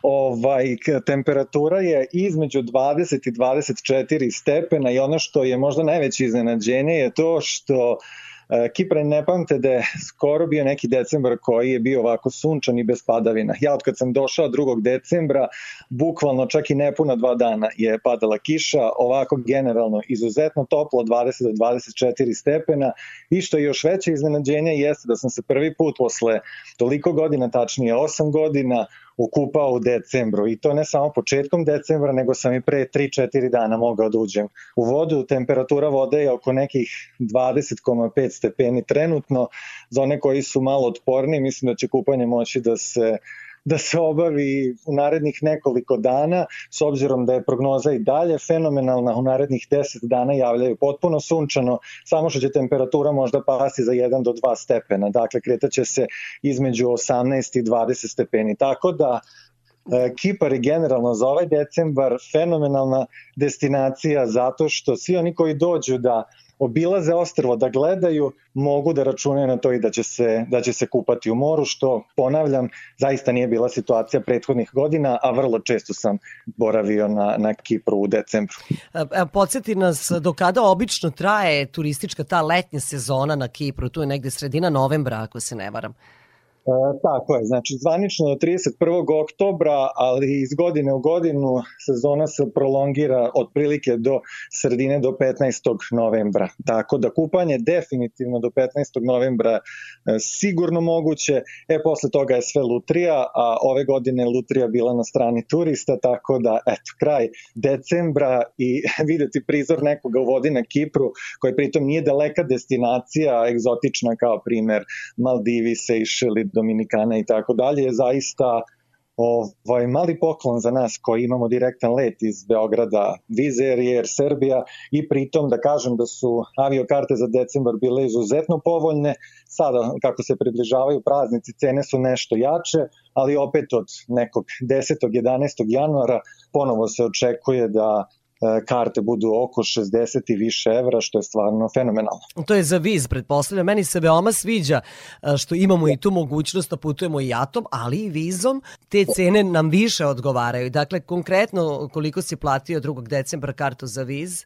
Ovaj, temperatura je između 20 i 24 stepena i ono što je možda najveće iznenađenje je to što Kipre ne pamte da je skoro bio neki decembar koji je bio ovako sunčan i bez padavina. Ja od kad sam došao 2. decembra, bukvalno čak i nepuna dva dana je padala kiša, ovako generalno izuzetno toplo, 20 do 24 stepena i što je još veće iznenađenje jeste da sam se prvi put posle toliko godina, tačnije 8 godina, okupao u decembru i to ne samo početkom decembra, nego sam i pre 3-4 dana mogao da uđem u vodu. Temperatura vode je oko nekih 20,5 stepeni trenutno. Za one koji su malo otporni, mislim da će kupanje moći da se da se obavi u narednih nekoliko dana, s obzirom da je prognoza i dalje fenomenalna, u narednih 10 dana javljaju potpuno sunčano, samo što će temperatura možda pasti za 1 do 2 stepena, dakle kretaće se između 18 i 20 stepeni, tako da e, Kipar je generalno za ovaj decembar fenomenalna destinacija zato što svi oni koji dođu da obilaze ostrvo, da gledaju, mogu da računaju na to i da će se, da će se kupati u moru, što, ponavljam, zaista nije bila situacija prethodnih godina, a vrlo često sam boravio na, na Kipru u decembru. Podsjeti nas do kada obično traje turistička ta letnja sezona na Kipru, tu je negde sredina novembra, ako se ne varam. E, tako je, znači zvanično do 31. oktobra, ali iz godine u godinu sezona se prolongira otprilike do sredine do 15. novembra. Tako da kupanje definitivno do 15. novembra e, sigurno moguće. E, posle toga je sve lutrija, a ove godine lutrija bila na strani turista, tako da, eto, kraj decembra i videti prizor nekoga u vodi na Kipru, koja pritom nije daleka destinacija, egzotična kao primer Maldivi, Seychelles, Dominikana i tako dalje, je zaista ovaj, mali poklon za nas koji imamo direktan let iz Beograda, Vizer i Air Serbia i pritom da kažem da su aviokarte za decembar bile izuzetno povoljne, sada kako se približavaju praznici cene su nešto jače, ali opet od nekog 10. 11. januara ponovo se očekuje da karte budu oko 60 i više evra, što je stvarno fenomenalno. To je za viz, pretpostavljam. Meni se veoma sviđa e, što imamo i tu mogućnost da putujemo i atom, ali i vizom. Te cene nam više odgovaraju. Dakle, konkretno koliko si platio 2. decembra kartu za viz?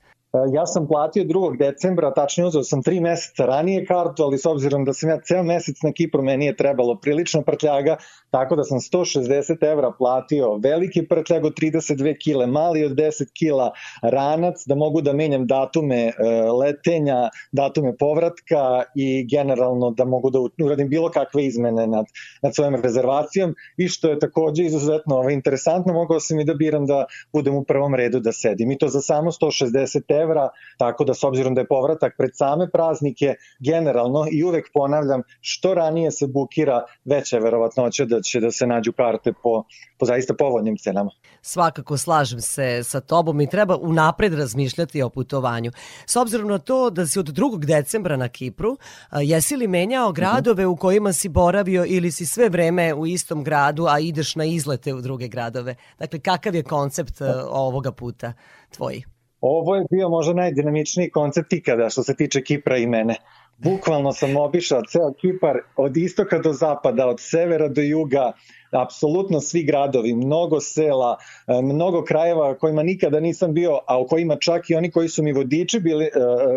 Ja sam platio 2. decembra, tačnije uzeo sam 3 meseca ranije kartu, ali s obzirom da sam ja ceo mesec na Kipru, meni je trebalo prilično prtljaga, tako da sam 160 evra platio veliki prtljag od 32 kile, mali od 10 kila, ranac, da mogu da menjam datume e, letenja, datume povratka i generalno da mogu da uradim bilo kakve izmene nad, nad svojom rezervacijom i što je takođe izuzetno ovaj, interesantno, mogao sam i da biram da budem u prvom redu da sedim i to za samo 160 evra, tako da s obzirom da je povratak pred same praznike, generalno i uvek ponavljam, što ranije se bukira, veća je verovatnoća da će da se nađu karte po, po zaista povoljnim cenama. Svakako slažem se sa tobom i treba unapred razmišljati o putovanju. S obzirom na to da si od 2. decembra na Kipru, jesi li menjao gradove u kojima si boravio ili si sve vreme u istom gradu, a ideš na izlete u druge gradove? Dakle, kakav je koncept a, ovoga puta tvoj? Ovo je bio možda najdinamičniji koncept ikada što se tiče Kipra i mene. Bukvalno sam obišao ceo Kipar od istoka do zapada, od severa do juga, apsolutno svi gradovi, mnogo sela, e, mnogo krajeva kojima nikada nisam bio, a u kojima čak i oni koji su mi vodiči bili, e,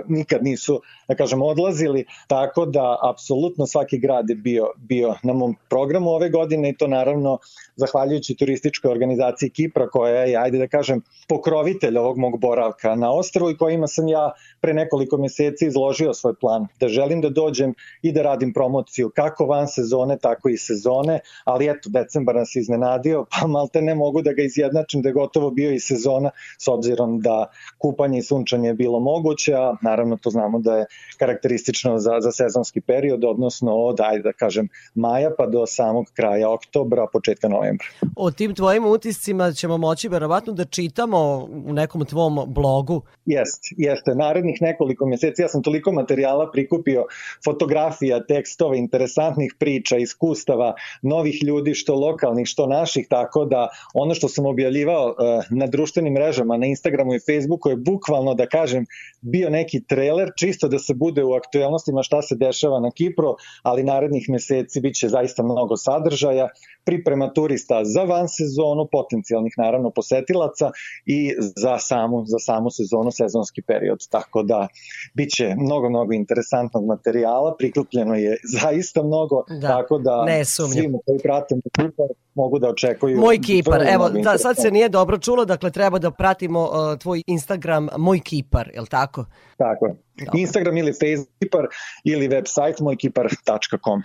nikad nisu, da kažem, odlazili, tako da apsolutno svaki grad je bio, bio na mom programu ove godine i to naravno zahvaljujući turističkoj organizaciji Kipra koja je, ajde da kažem, pokrovitelj ovog mog boravka na ostrvu i kojima sam ja pre nekoliko meseci izložio svoj plan, da želim da dođem i da radim promociju kako van sezone, tako i sezone, ali eto, decembar nas iznenadio, pa malte ne mogu da ga izjednačim da je gotovo bio i sezona, s obzirom da kupanje i sunčanje je bilo moguće, a naravno to znamo da je karakteristično za, za sezonski period, odnosno od, ajde da kažem, maja pa do samog kraja oktobra, početka novembra. O tim tvojim utiscima ćemo moći verovatno da čitamo u nekom tvom blogu. Jest, jeste. Narednih nekoliko meseci ja sam toliko materijala prikupio, fotografija, tekstova, interesantnih priča, iskustava, novih ljudi, što lokalnih, što naših, tako da ono što sam objavljivao uh, na društvenim mrežama, na Instagramu i Facebooku je bukvalno, da kažem, bio neki trailer, čisto da se bude u aktuelnostima šta se dešava na Kipru, ali narednih meseci biće zaista mnogo sadržaja, priprema turista za van sezonu, potencijalnih naravno posetilaca i za samu, za samu sezonu, sezonski period. Tako da biće mnogo, mnogo interesantnog materijala, prikupljeno je zaista mnogo, Da, tako da svima koji prate Kipar mogu da očekuju. Moj Kipar, evo, da, sad se nije dobro čulo, dakle treba da pratimo uh, tvoj Instagram Moj Kipar, je li tako? Tako je. Instagram ili Facebook ili website mojkipar.com.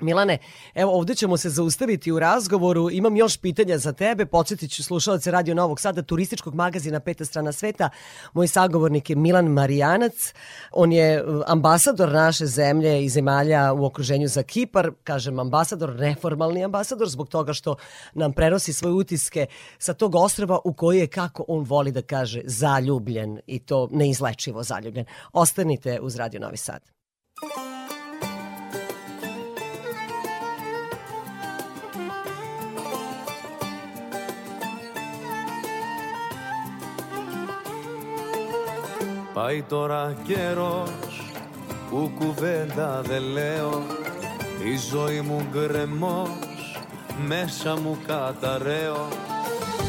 Milane, evo ovde ćemo se zaustaviti u razgovoru. Imam još pitanja za tebe. Podsjetit ću slušalce Radio Novog Sada, turističkog magazina Peta strana sveta. Moj sagovornik je Milan Marijanac. On je uh, ambasador naše zemlje i zemalja u okruženju za Kipar. Kažem ambasador, neformalni ambasador, zbog toga što nam prenosi svoje utiske sa tog ostrava u koji je, kako on voli da kaže, zaljubljen i to neizlečivo zaljubljen. Ostanite uz Radio Novi Sad. Πάει τώρα καιρός που κουβέντα δεν λέω. Η ζωή μου γκρεμός μέσα μου καταραίω.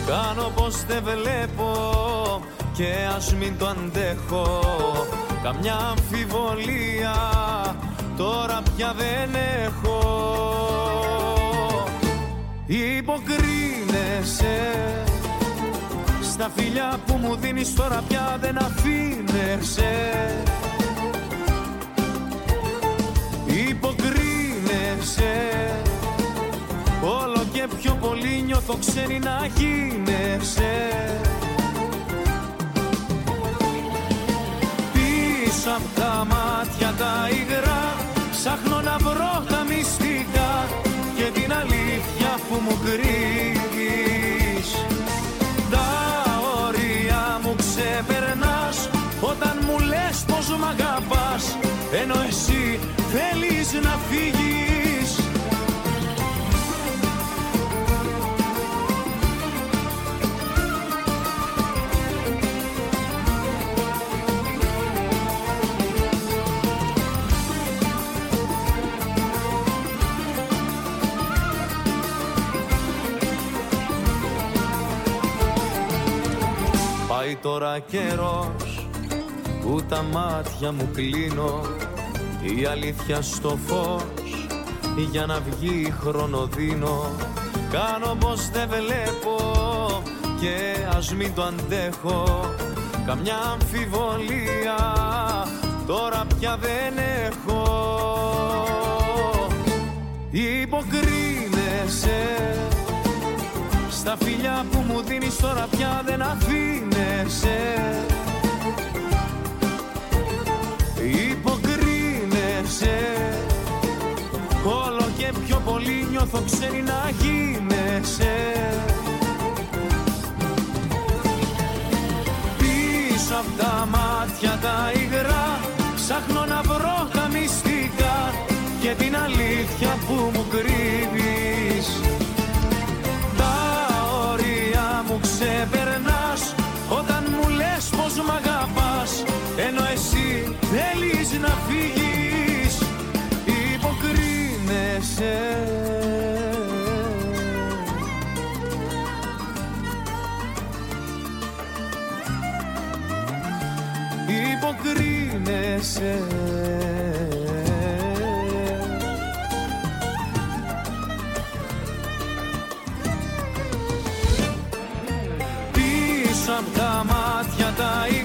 Κάνω πως δεν βλέπω και ας μην το αντέχω. Καμιά αμφιβολία τώρα πια δεν έχω. Υποκρίνεσαι στα φιλιά που μου δίνεις τώρα πια δεν αφήνεσαι. Υποκρίνεσαι. Όλο και πιο πολύ νιώθω ξένη να γίνεσαι. Πίσω απ' τα μάτια τα υγρά Ψάχνω να βρω τα μυστικά Και την αλήθεια που μου κρύβεις Ενώ εσύ θέλεις να φύγεις. Πάει τώρα καιρός που τα μάτια μου κλείνω η αλήθεια στο φως. Για να βγει χρονοδίνω κάνω πως δεν βλέπω. Και ας μην το αντέχω καμιά αμφιβολία τώρα πια δεν έχω. Υποκρίνεσαι στα φιλιά που μου δίνεις τώρα πια δεν αφήνεσαι πολύ νιώθω ξέρει να γίνεσαι. Πίσω απ' τα μάτια τα υγρά Ψάχνω να βρω τα μυστικά Και την αλήθεια που μου κρύβεις Υποκρίνεσαι Υποκρίνεσαι. Πίσω απ' τα μάτια τα υγρά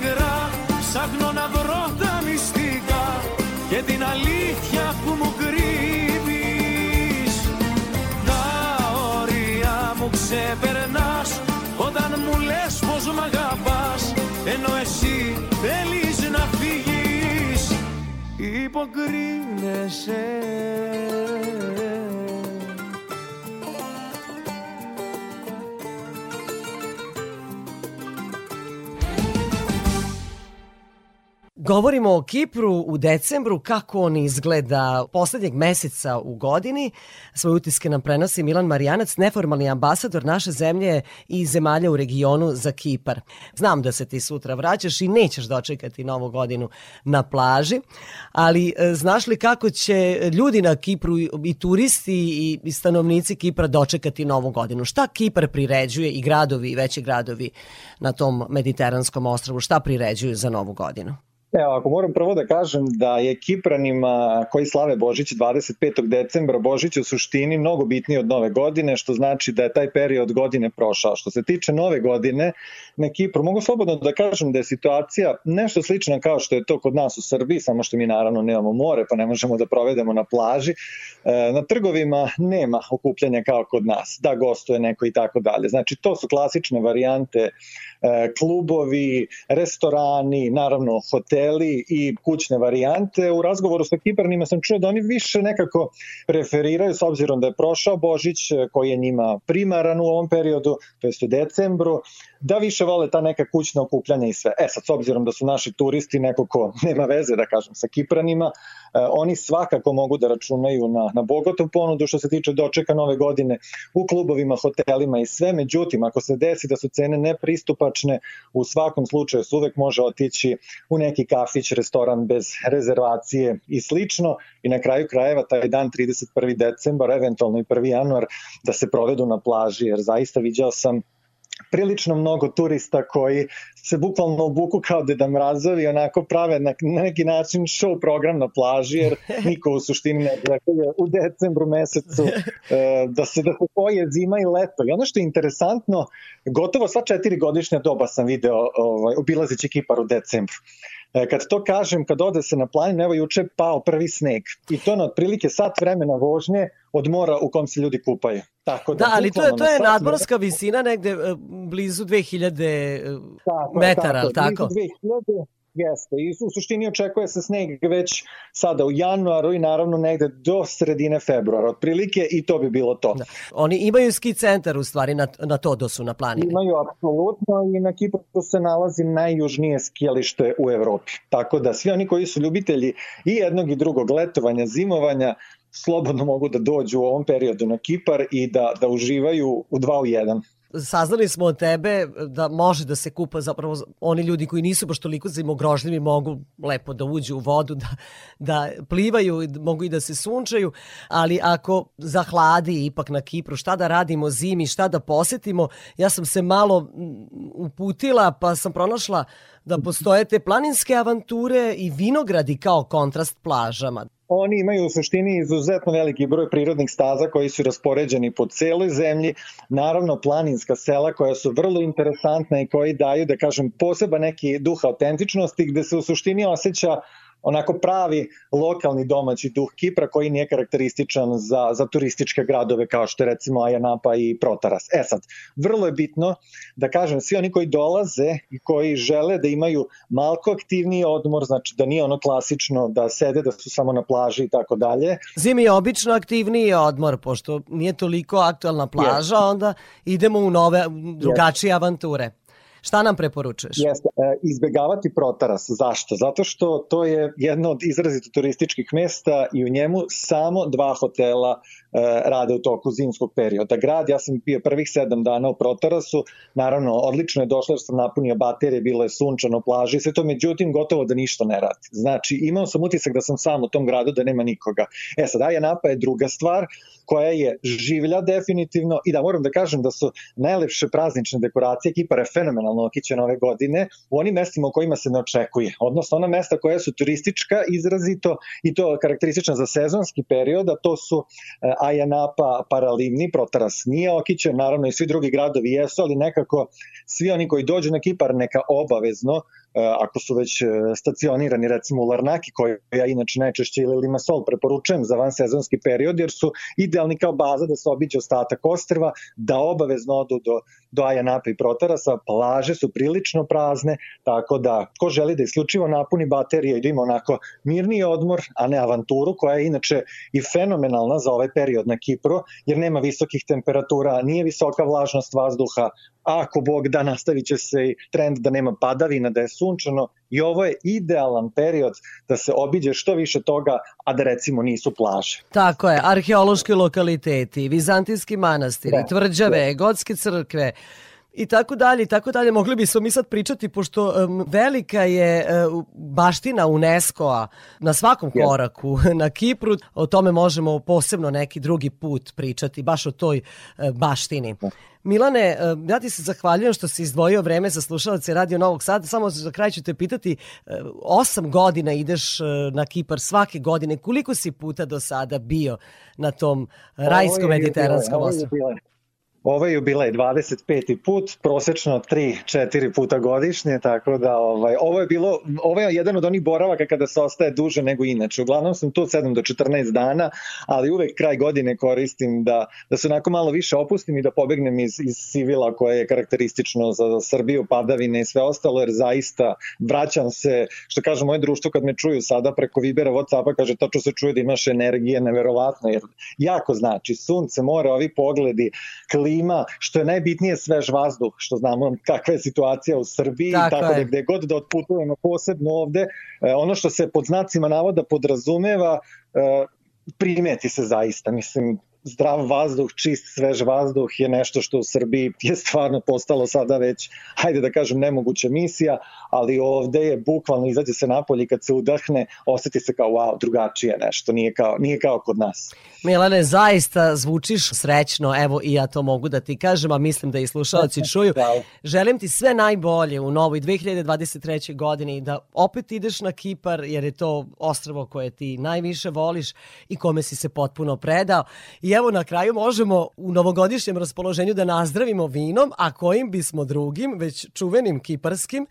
Υποκρίνεσαι Govorimo o Kipru u decembru, kako on izgleda poslednjeg meseca u godini. Svoje utiske nam prenosi Milan Marijanac, neformalni ambasador naše zemlje i zemalja u regionu za Kipar. Znam da se ti sutra vraćaš i nećeš dočekati novu godinu na plaži, ali e, znaš li kako će ljudi na Kipru i turisti i stanovnici Kipra dočekati novu godinu? Šta Kipar priređuje i gradovi i veći gradovi na tom mediteranskom ostravu? Šta priređuju za novu godinu? Evo, ako moram prvo da kažem da je Kipranima koji slave Božić 25. decembra Božić u suštini mnogo bitniji od nove godine, što znači da je taj period godine prošao. Što se tiče nove godine na Kipru, mogu slobodno da kažem da je situacija nešto slična kao što je to kod nas u Srbiji, samo što mi naravno nemamo more pa ne možemo da provedemo na plaži. E, Na trgovima nema okupljanja kao kod nas, da gostuje neko i tako dalje. Znači to su klasične varijante klubovi, restorani, naravno hoteli i kućne varijante. U razgovoru sa Kiparnima sam čuo da oni više nekako preferiraju, s obzirom da je prošao Božić, e, koji je njima primaran u ovom periodu, to jest u decembru, da više vole ta neka kućna okupljanja i sve. E sad, s obzirom da su naši turisti neko ko nema veze, da kažem, sa Kipranima, e, oni svakako mogu da računaju na, na bogatov ponudu što se tiče dočeka nove godine u klubovima, hotelima i sve. Međutim, ako se desi da su cene nepristupačne, u svakom slučaju se uvek može otići u neki kafić, restoran bez rezervacije i slično i na kraju krajeva taj dan 31. decembar, eventualno i 1. januar da se provedu na plaži, jer zaista viđao sam prilično mnogo turista koji se bukvalno obuku kao Deda Mrazovi, onako prave na, na neki način show program na plaži, jer niko u suštini ne očekuje u decembru mesecu e, da se da se poje zima i leto. I ono što je interesantno, gotovo sva četiri godišnja doba sam video ovaj, obilazeći Kipar u decembru. E, Kad to kažem, kad ode se na planinu, evo juče pao prvi sneg. I to na otprilike sat vremena vožnje od mora u kom se ljudi kupaju. Tako da, Da, ali to je, to je nadmorska visina negde e, blizu 2000 Tako je, metara, ali tako? blizu 2000, jeste. I u suštini očekuje se sneg već sada u januaru i naravno negde do sredine februara otprilike i to bi bilo to. Da. Oni imaju ski centar u stvari na, na to da su na planini. Imaju apsolutno i na Kipru se nalazi najjužnije skijalište u Evropi. Tako da svi oni koji su ljubitelji i jednog i drugog letovanja, zimovanja, slobodno mogu da dođu u ovom periodu na Kipar i da, da uživaju u dva u jedan. Saznali smo od tebe da može da se kupa zapravo oni ljudi koji nisu baš toliko zimogrožljivi mogu lepo da uđu u vodu, da, da plivaju, mogu i da se sunčaju, ali ako zahladi ipak na Kipru, šta da radimo zimi, šta da posetimo, ja sam se malo uputila pa sam pronašla da postoje te planinske avanture i vinogradi kao kontrast plažama. Oni imaju u suštini izuzetno veliki broj prirodnih staza koji su raspoređeni po celoj zemlji, naravno planinska sela koja su vrlo interesantna i koji daju, da kažem, poseba neki duh autentičnosti gde se u suštini osjeća onako pravi lokalni domaći duh Kipra koji nije karakterističan za, za turističke gradove kao što je recimo Ajanapa i Protaras. E sad, vrlo je bitno da kažem, svi oni koji dolaze i koji žele da imaju malko aktivniji odmor, znači da nije ono klasično da sede, da su samo na plaži i tako dalje. Zimi je obično aktivniji odmor, pošto nije toliko aktualna plaža, onda idemo u nove, drugačije avanture. Šta nam preporučuješ? Jeste, e, izbegavati Protaras. Zašto? Zato što to je jedno od izrazito turističkih mesta i u njemu samo dva hotela e, rade u toku zimskog perioda. Grad, ja sam bio prvih sedam dana u Protarasu, naravno odlično je došlo jer sam napunio baterije, bilo je sunčano, plaži, sve to, međutim gotovo da ništa ne radi. Znači, imao sam utisak da sam sam u tom gradu, da nema nikoga. E sad, Ajanapa je druga stvar koja je življa definitivno i da moram da kažem da su najlepše praznične dekoracije, Kipar je okićena ove godine u onim mestima u kojima se ne očekuje, odnosno ona mesta koja su turistička izrazito i to karakteristična za sezonski period, a to su e, Ajanapa, Paralimni, Protaras nije okićen, naravno i svi drugi gradovi jesu, ali nekako svi oni koji dođu na Kipar neka obavezno ako su već e, stacionirani recimo u Larnaki, koji ja inače najčešće ili Limasol preporučujem za vansezonski period, jer su idealni kao baza da se obiđe ostatak ostrva, da obavezno odu do, do Ajanapa i Protarasa, plaže su prilično prazne, tako da ko želi da isključivo napuni baterije i da ima onako mirni odmor, a ne avanturu, koja je inače i fenomenalna za ovaj period na Kipru, jer nema visokih temperatura, nije visoka vlažnost vazduha, a ako Bog da nastavit će se i trend da nema padavina, da je sunčano i ovo je idealan period da se obiđe što više toga, a da recimo nisu plaže. Tako je, arheološki lokaliteti, vizantijski manastiri, Da, tvrđave, da. gotske crkve, i tako dalje i tako dalje. Mogli bismo mi sad pričati pošto um, velika je uh, baština UNESCO-a na svakom Jeste. koraku na Kipru. O tome možemo posebno neki drugi put pričati, baš o toj uh, baštini. Milane, uh, ja ti se zahvaljujem što si izdvojio vreme za slušalce Radio Novog Sada. Samo za kraj ću te pitati, uh, osam godina ideš uh, na Kipar svake godine. Koliko si puta do sada bio na tom rajsko-mediteranskom Ovo je ostrvu? Je jubilej 25. put, prosečno 3-4 puta godišnje, tako da ovaj, ovo je bilo, ovo je jedan od onih boravaka kada se ostaje duže nego inače. Uglavnom sam tu 7 do 14 dana, ali uvek kraj godine koristim da, da se onako malo više opustim i da pobegnem iz, iz civila koje je karakteristično za, Srbiju, padavine i sve ostalo, jer zaista vraćam se, što kaže moje društvo kad me čuju sada preko Vibera, Whatsappa, kaže tačno se čuje da imaš energije, neverovatno, jer jako znači sunce, more, ovi pogledi, klima, što je najbitnije svež vazduh, što znamo kakva je situacija u Srbiji, Tako tako, je. da gde god da otputujemo posebno ovde, e, ono što se pod znacima navoda podrazumeva, e, primeti se zaista, mislim, zdrav vazduh, čist, svež vazduh je nešto što u Srbiji je stvarno postalo sada već, hajde da kažem, nemoguća misija, ali ovde je bukvalno izađe se napolje i kad se udahne, oseti se kao wow, drugačije nešto, nije kao, nije kao kod nas. Milane, zaista zvučiš srećno, evo i ja to mogu da ti kažem, a mislim da i slušalci čuju. Želim ti sve najbolje u novoj 2023. godini da opet ideš na Kipar, jer je to ostrvo koje ti najviše voliš i kome si se potpuno predao. I evo na kraju možemo u novogodišnjem raspoloženju da nazdravimo vinom, a kojim bismo drugim, već čuvenim kiparskim,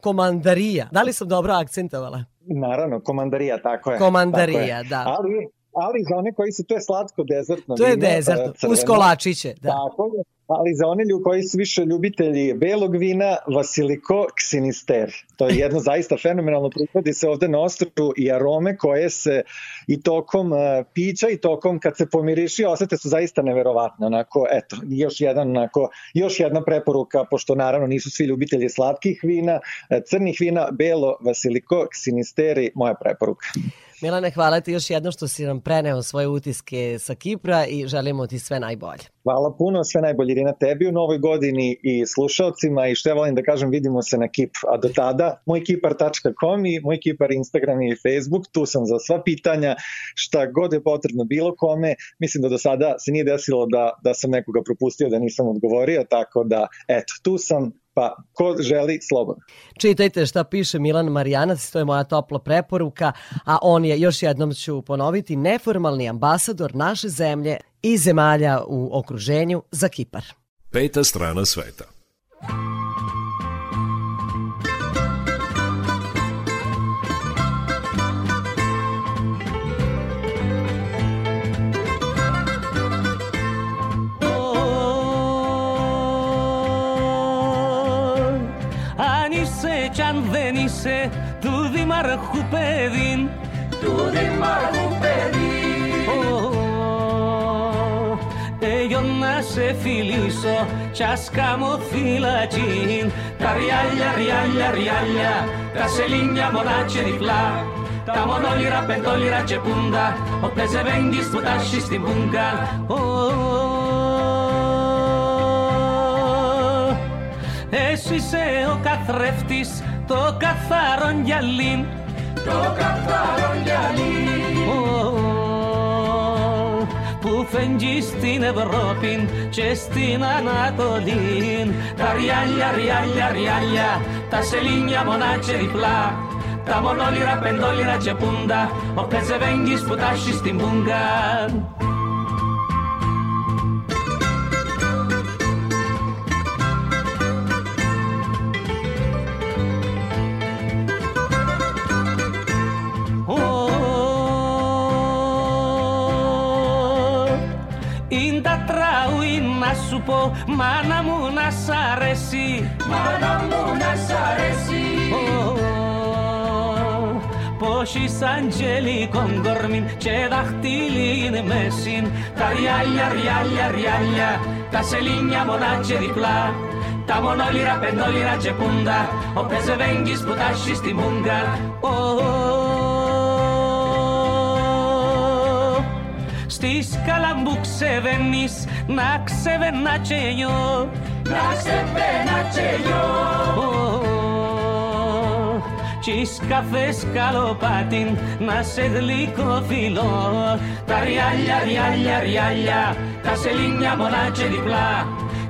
komandarija. Da li sam dobro akcentovala? Naravno, komandarija, tako je. Komandarija, tako je. da. Ali, ali za one koji su, to je slatko dezertno To je vino, dezertno, crveno. uz kolačiće, da. Tako je. Ali za one ljudi koji su više ljubitelji belog vina, Vasiliko Ksinister. To je jedno zaista fenomenalno prihodi se ovde na ostrvu i arome koje se i tokom uh, pića i tokom kad se pomiriši osete su zaista neverovatne. Onako, eto, još jedan onako, još jedna preporuka, pošto naravno nisu svi ljubitelji slatkih vina, eh, crnih vina, belo Vasiliko Ksinisteri, moja preporuka. Milane, hvala ti još jednom što si nam preneo svoje utiske sa Kipra i želimo ti sve najbolje. Hvala puno, sve najbolje Irina tebi u novoj godini i slušalcima i što ja volim da kažem vidimo se na Kip, a do tada mojkipar.com i moj Kipar Instagram i Facebook, tu sam za sva pitanja, šta god je potrebno bilo kome, mislim da do sada se nije desilo da, da sam nekoga propustio, da nisam odgovorio, tako da eto, tu sam, pa ko želi slobodno. Čitajte šta piše Milan Marijanac, to je moja topla preporuka, a on je, još jednom ću ponoviti, neformalni ambasador naše zemlje i zemalja u okruženju za Kipar. Peta strana sveta. Δεν είσαι του Δημάρχου παιδί. Του Δημάρχου παιδί. Εγώ να σε φιλήσω κι ας κάμω φυλακή Τα ριάλια, ριάλια, ριάλια Τα σελίνια μονάτια διπλά. Τα μονόλυρα, πεντόλυρα και πούντα Όποιες ευέγγεις που τάσεις στην πούγκα. Εσύ είσαι ο καθρέφτης, το καθαρό γυαλί. Το καθαρό γυαλί. Που φεγγεί στην Ευρώπη και στην Ανατολή. Τα ριάλια, ριάλια, ριάλια, τα σελίνια μονάτια διπλά. Τα μονόλυρα, πεντόλυρα και πούντα Όποιες ευέγγεις που τάσεις στην πούγκα πω Μάνα μου να σ' αρέσει Μάνα μου να σ' αρέσει. Πως είσαι αγγελικών κορμήν και δαχτυλίν μέσιν Τα ριάλια, ριάλια, ριάλια Τα σελίνια μονάτια διπλά. Τα μονόλυρα, πεντόλυρα και πούντα Όποιες ευέγγεις που τάσεις στη μούγκα Στις καλαμπού ξεβαίνεις να ξεβαίνα και εγώ Να ξεβαίνα και εγώ Τις καφές καλοπάτιν να σε γλυκό φιλό. Τα ριάλια, ριάλια, ριάλια Τα σελίνια μονάτια διπλά.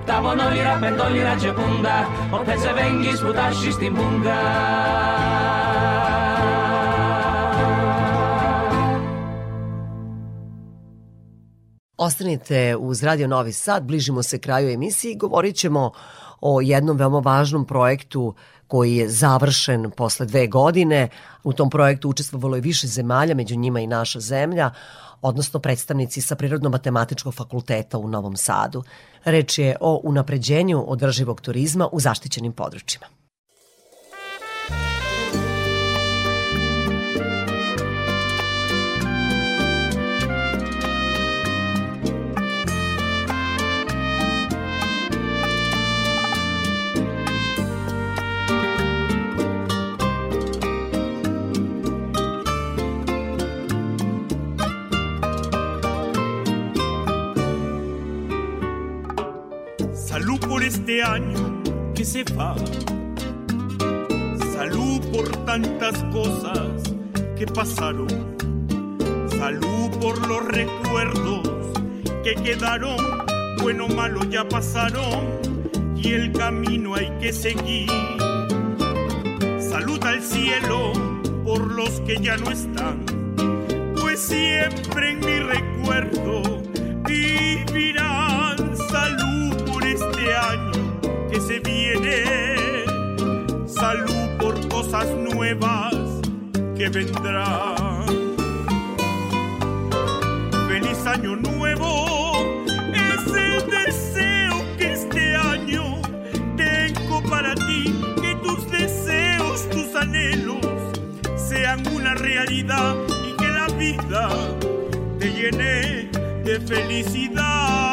Τα μονόλυρα, πεντόλυρα και πούντα Όποιες ευέγγεις που τάσεις στην πούγκα Ostanite uz Radio Novi Sad, bližimo se kraju emisije i govorit ćemo o jednom veoma važnom projektu koji je završen posle dve godine. U tom projektu učestvovalo je više zemalja, među njima i naša zemlja, odnosno predstavnici sa Prirodno-matematičkog fakulteta u Novom Sadu. Reč je o unapređenju održivog turizma u zaštićenim područjima. Este año que se va. Salud por tantas cosas que pasaron. Salud por los recuerdos que quedaron. Bueno malo ya pasaron y el camino hay que seguir. Salud al cielo por los que ya no están. Pues siempre en mi recuerdo vivirán salud Salud por cosas nuevas que vendrán. Feliz año nuevo es el deseo que este año tengo para ti. Que tus deseos, tus anhelos sean una realidad y que la vida te llene de felicidad.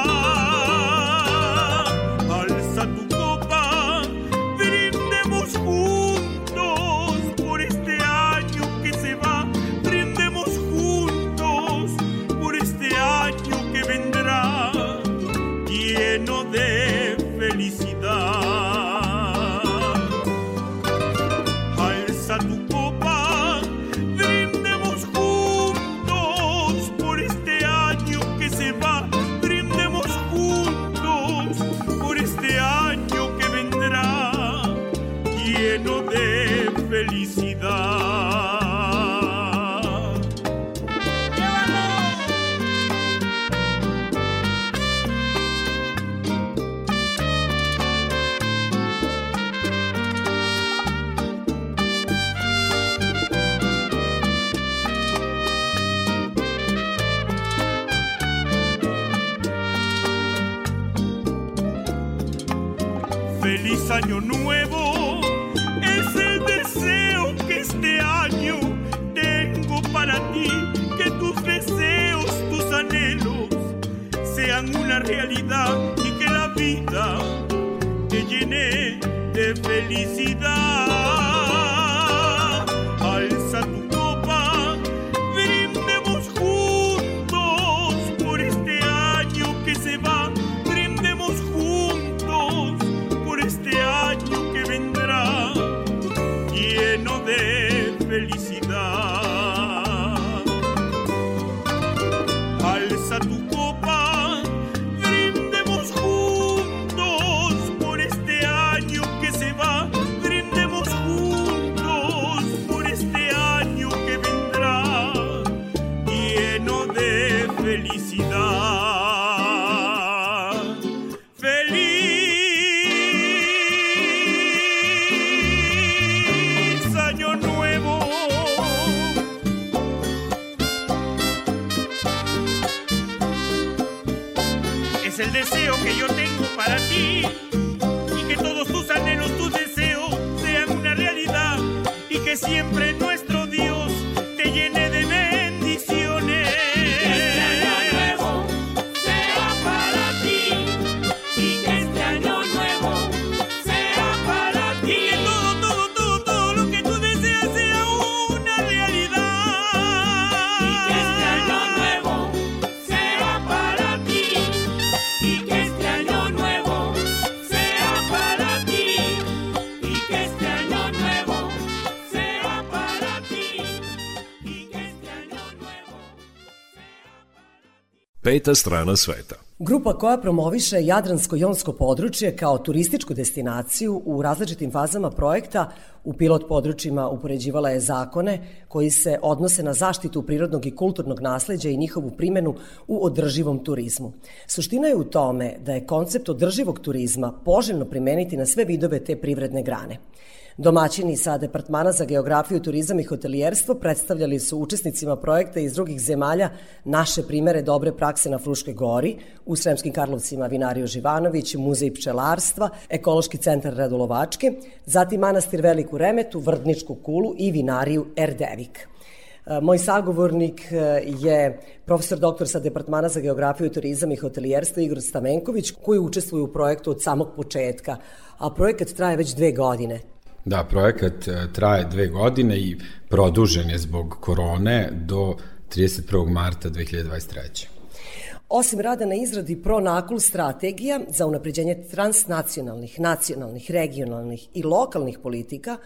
Peta strana sveta. Grupa koja promoviše Jadransko-jonsko područje kao turističku destinaciju u različitim fazama projekta u pilot područjima upoređivala je zakone koji se odnose na zaštitu prirodnog i kulturnog nasleđa i njihovu primenu u održivom turizmu. Suština je u tome da je koncept održivog turizma poželjno primeniti na sve vidove te privredne grane. Domaćini sa Departmana za geografiju, turizam i hotelijerstvo predstavljali su učesnicima projekta iz drugih zemalja naše primere dobre prakse na Fruškoj gori, u Sremskim Karlovcima Vinariju Živanović, Muzej pčelarstva, Ekološki centar Radulovačke, zatim manastir Veliku Remetu, Vrdničku kulu i Vinariju Erdevik. E, Moj sagovornik e, je profesor doktor sa Departmana za geografiju, turizam i hotelijerstvo Igor Stamenković, koji učestvuje u projektu od samog početka, a projekat traje već dve godine. Da, projekat e, traje dve godine i produžen je zbog korone do 31. marta 2023. Osim rada na izradi pro-nakul strategija za unapređenje transnacionalnih, nacionalnih, regionalnih i lokalnih politika,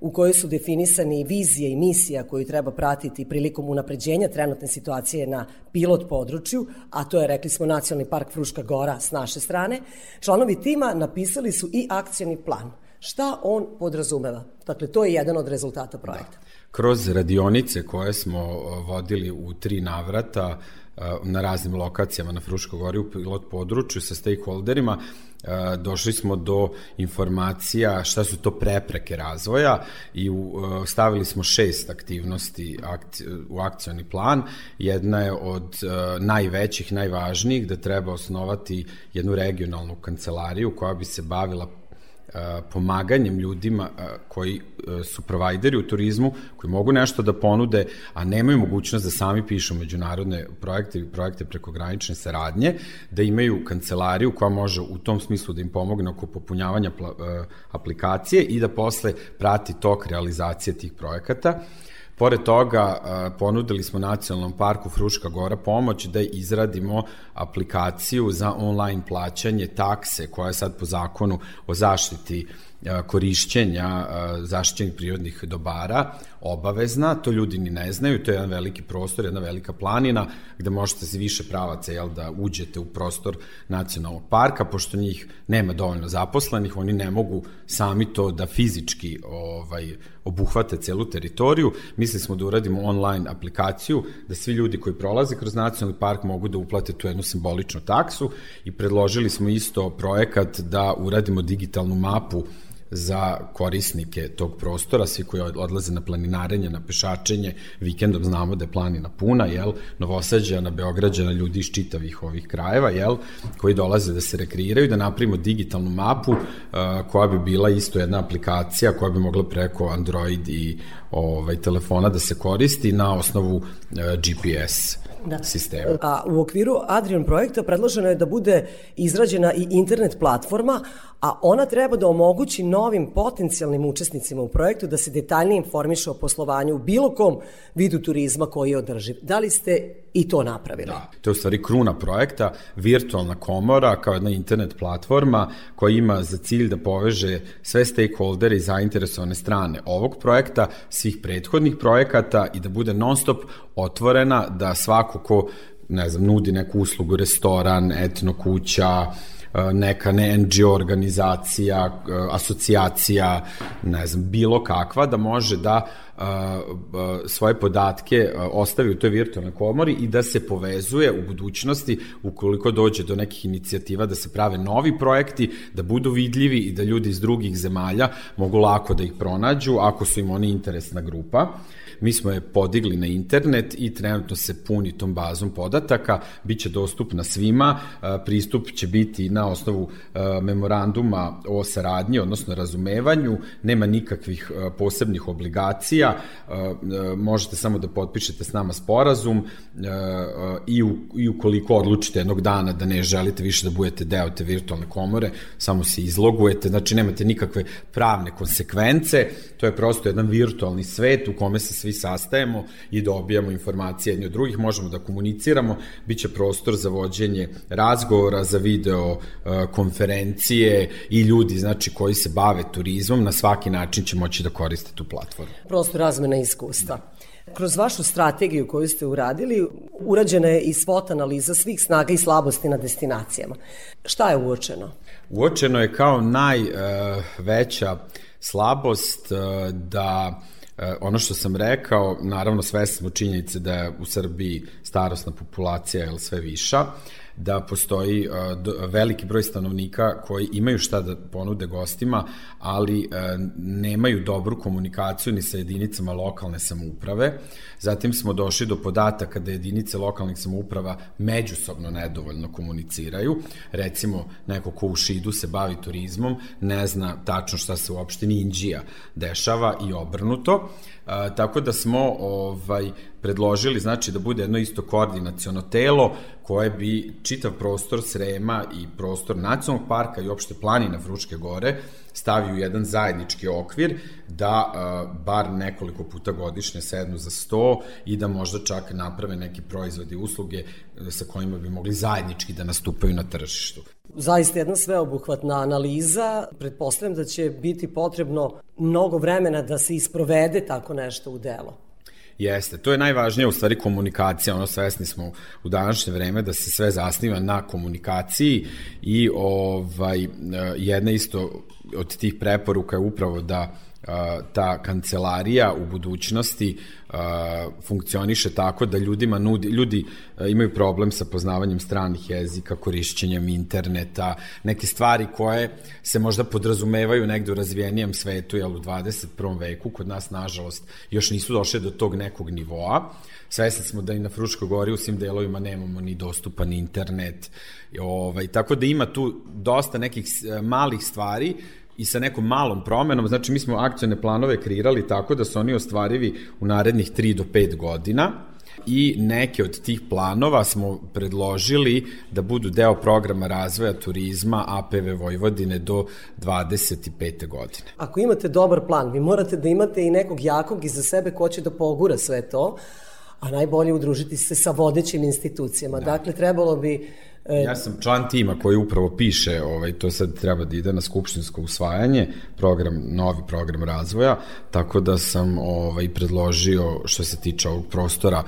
u kojoj su definisani vizije i misija koju treba pratiti prilikom unapređenja trenutne situacije na pilot području, a to je, rekli smo, Nacionalni park Fruška Gora s naše strane, članovi tima napisali su i akcioni plan. Šta on podrazumeva? Dakle, to je jedan od rezultata projekta. Kroz radionice koje smo o, vodili u tri navrata e, na raznim lokacijama na Fruškoj gori u pilot području sa stakeholderima, e, došli smo do informacija šta su to prepreke razvoja i e, stavili smo šest aktivnosti u akcioni plan. Jedna je od najvećih, najvažnijih da treba osnovati jednu regionalnu kancelariju koja bi se bavila pomaganjem ljudima koji su provajderi u turizmu, koji mogu nešto da ponude, a nemaju mogućnost da sami pišu međunarodne projekte i projekte prekogranične saradnje, da imaju kancelariju koja može u tom smislu da im pomogne oko popunjavanja aplikacije i da posle prati tok realizacije tih projekata. Pored toga, ponudili smo Nacionalnom parku Fruška Gora pomoć da izradimo aplikaciju za online plaćanje takse koja je sad po zakonu o zaštiti korišćenja zaštićenih prirodnih dobara obavezna, to ljudi ni ne znaju, to je jedan veliki prostor, jedna velika planina gde možete se više pravaca jel, da uđete u prostor nacionalnog parka, pošto njih nema dovoljno zaposlenih, oni ne mogu sami to da fizički ovaj, obuhvate celu teritoriju. Mislili smo da uradimo online aplikaciju, da svi ljudi koji prolaze kroz nacionalni park mogu da uplate tu jednu simboličnu taksu i predložili smo isto projekat da uradimo digitalnu mapu za korisnike tog prostora, svi koji odlaze na planinarenje, na pešačenje, vikendom znamo da je planina puna, jel, Novosađana, Beograđana, ljudi iz čitavih ovih krajeva, jel, koji dolaze da se rekreiraju, da napravimo digitalnu mapu uh, koja bi bila isto jedna aplikacija koja bi mogla preko Android i ovaj, telefona da se koristi na osnovu uh, GPS da. sistema. A u okviru Adrian projekta predloženo je da bude izrađena i internet platforma, a ona treba da omogući novim potencijalnim učesnicima u projektu da se detaljnije informiše o poslovanju u bilo kom vidu turizma koji je održiv. Da li ste i to napravili? Da, to je u stvari kruna projekta, virtualna komora kao jedna internet platforma koja ima za cilj da poveže sve stakeholdere i zainteresovane strane ovog projekta, svih prethodnih projekata i da bude non stop otvorena da svako ko ne znam, nudi neku uslugu, restoran, etno kuća, neka ne NGO organizacija, e, asocijacija, ne znam, bilo kakva, da može da e, svoje podatke ostavi u toj virtualnoj komori i da se povezuje u budućnosti ukoliko dođe do nekih inicijativa da se prave novi projekti, da budu vidljivi i da ljudi iz drugih zemalja mogu lako da ih pronađu ako su im oni interesna grupa. Mi smo je podigli na internet i trenutno se puni tom bazom podataka, bit će dostupna svima, pristup će biti na osnovu memoranduma o saradnji, odnosno razumevanju, nema nikakvih posebnih obligacija, možete samo da potpišete s nama sporazum i, i ukoliko odlučite jednog dana da ne želite više da budete deo te virtualne komore, samo se izlogujete, znači nemate nikakve pravne konsekvence, to je prosto jedan virtualni svet u kome se svi sastajemo i dobijamo informacije jedni od drugih, možemo da komuniciramo, bit će prostor za vođenje razgovora, za video uh, konferencije i ljudi znači koji se bave turizmom na svaki način će moći da koriste tu platformu. Prostor razmena iskustva. Da. Kroz vašu strategiju koju ste uradili, urađena je i SWOT analiza svih snaga i slabosti na destinacijama. Šta je uočeno? Uočeno je kao najveća uh, slabost uh, da E, ono što sam rekao, naravno sve smo činjenice da je u Srbiji starostna populacija je sve viša, da postoji uh, veliki broj stanovnika koji imaju šta da ponude gostima, ali uh, nemaju dobru komunikaciju ni sa jedinicama lokalne samouprave. Zatim smo došli do podataka da jedinice lokalnih samouprava međusobno nedovoljno komuniciraju. Recimo, neko ko u Šidu se bavi turizmom, ne zna tačno šta se u opštini Inđija dešava i obrnuto. A, tako da smo ovaj predložili znači da bude jedno isto koordinaciono telo koje bi čitav prostor Srema i prostor nacionalnog parka i opšte planina Fručke gore stavi u jedan zajednički okvir da bar nekoliko puta godišnje sednu za sto i da možda čak naprave neki proizvodi i usluge sa kojima bi mogli zajednički da nastupaju na tržištu. Zaista jedna sveobuhvatna analiza. Pretpostavljam da će biti potrebno mnogo vremena da se isprovede tako nešto u delo. Jeste, to je najvažnije u stvari komunikacija, ono svesni smo u današnje vreme da se sve zasniva na komunikaciji i ovaj jedna isto od tih preporuka je upravo da ta kancelarija u budućnosti funkcioniše tako da ljudima nudi, ljudi imaju problem sa poznavanjem stranih jezika, korišćenjem interneta, neke stvari koje se možda podrazumevaju negde u razvijenijem svetu, jel u 21. veku, kod nas nažalost još nisu došle do tog nekog nivoa. Svesni smo da i na Fruškoj gori u svim delovima nemamo ni dostupan internet, ovaj, tako da ima tu dosta nekih malih stvari i sa nekom malom promenom, znači mi smo akcijone planove kreirali tako da su oni ostvarivi u narednih 3 do 5 godina i neke od tih planova smo predložili da budu deo programa razvoja turizma APV Vojvodine do 25. godine. Ako imate dobar plan, vi morate da imate i nekog jakog iza sebe ko će da pogura sve to, a najbolje udružiti se sa vodećim institucijama. Da. Dakle, trebalo bi ja sam član tima koji upravo piše, ovaj, to sad treba da ide na skupštinsko usvajanje, program, novi program razvoja, tako da sam ovaj, predložio što se tiče ovog prostora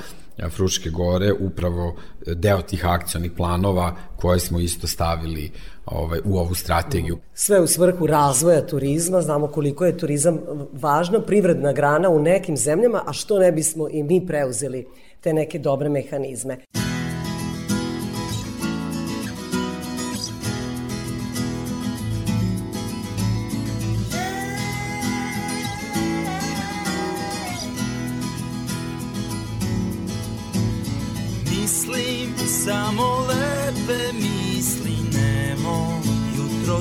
Fruške gore, upravo deo tih akcionih planova koje smo isto stavili ovaj, u ovu strategiju. Sve u svrhu razvoja turizma, znamo koliko je turizam važna privredna grana u nekim zemljama, a što ne bismo i mi preuzeli te neke dobre mehanizme.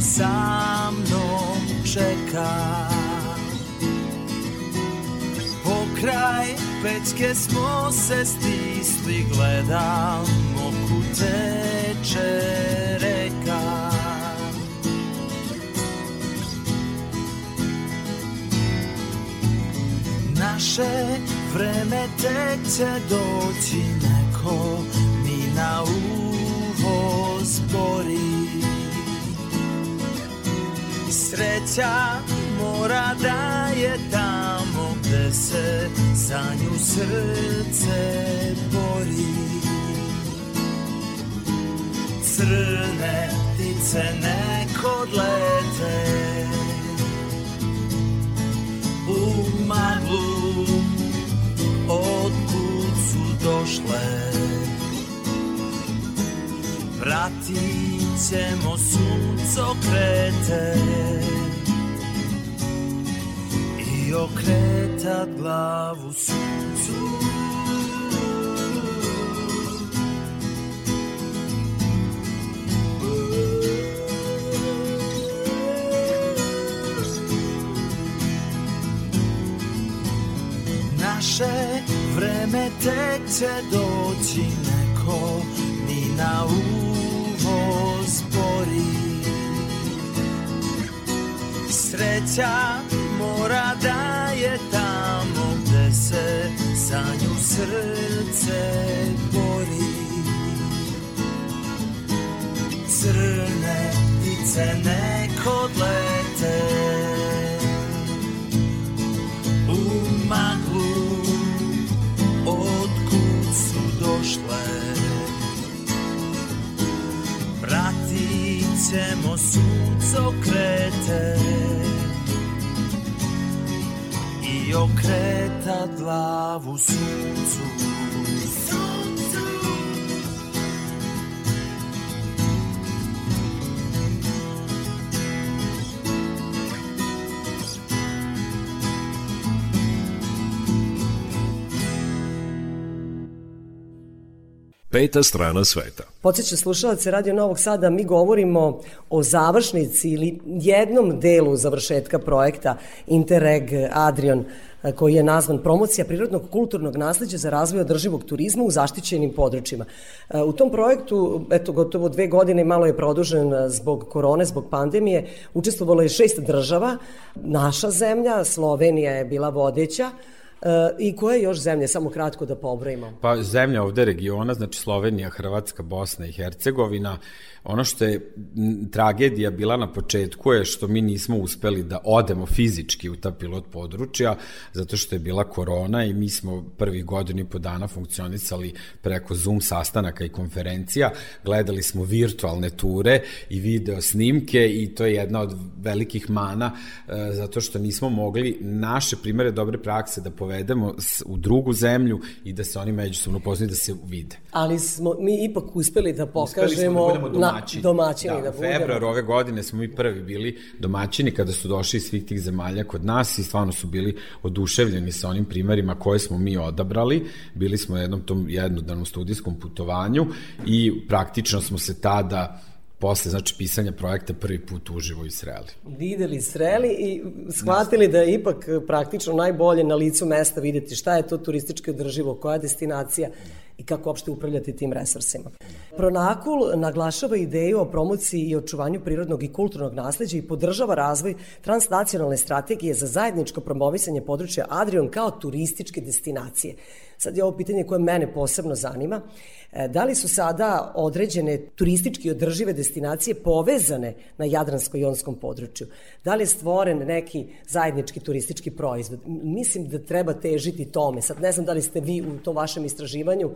Sa mnom čeka Pokraj pećke smo se stisli gledamo ku teče reka Naše vreme tek će doći neko mi na uvo zbori Sreća mora da je tamo gde se za nju srce bori. Crne ptice nekod lete u maglu Otkud su došle Vratit ćemo sunco krete. I okretat glavu suncu. Naše vreme tek će doći neko mi na zbori Sreća mora da je tamo gde se za nju srce bori. Crne ptice nekod lete. U maglu ćemo sunco krete. I okretat glavu suncu Peta strana sveta. Podseća slušalce Radio Novog Sada, mi govorimo o završnici ili jednom delu završetka projekta Interreg Adrion, koji je nazvan Promocija prirodnog kulturnog nasleđa za razvoj održivog turizma u zaštićenim područjima. U tom projektu, eto, gotovo dve godine malo je produžen zbog korone, zbog pandemije, učestvovalo je šest država, naša zemlja, Slovenija je bila vodeća, I koje još zemlje, samo kratko da pobrojimo? Pa zemlja ovde regiona, znači Slovenija, Hrvatska, Bosna i Hercegovina, ono što je tragedija bila na početku je što mi nismo uspeli da odemo fizički u ta pilot područja, zato što je bila korona i mi smo prvih godinu i po dana funkcionisali preko Zoom sastanaka i konferencija, gledali smo virtualne ture i video snimke i to je jedna od velikih mana, e, zato što nismo mogli naše primere dobre prakse da povedemo u drugu zemlju i da se oni međusobno poznaju da se vide. Ali smo mi ipak uspeli da pokažemo uspeli smo da budemo domaćini. Domaćini da, da budemo. februar ove godine smo mi prvi bili domaćini kada su došli iz svih tih zemalja kod nas i stvarno su bili oduševljeni sa onim primerima koje smo mi odabrali. Bili smo na jednom tom jednodanom studijskom putovanju i praktično smo se tada posle znači pisanja projekta prvi put uživo i sreli. Videli, sreli i shvatili da je ipak praktično najbolje na licu mesta videti šta je to turistički održivo, koja je destinacija i kako opšte upravljati tim resursima. Pronakul naglašava ideju o promociji i očuvanju prirodnog i kulturnog nasleđa i podržava razvoj transnacionalne strategije za zajedničko promovisanje područja Adrion kao turističke destinacije. Sad je ovo pitanje koje mene posebno zanima. E, da li su sada određene turistički održive destinacije povezane na Jadransko-jonskom području? Da li je stvoren neki zajednički turistički proizvod? Mislim da treba težiti tome. Sad ne znam da li ste vi u tom vašem istraživanju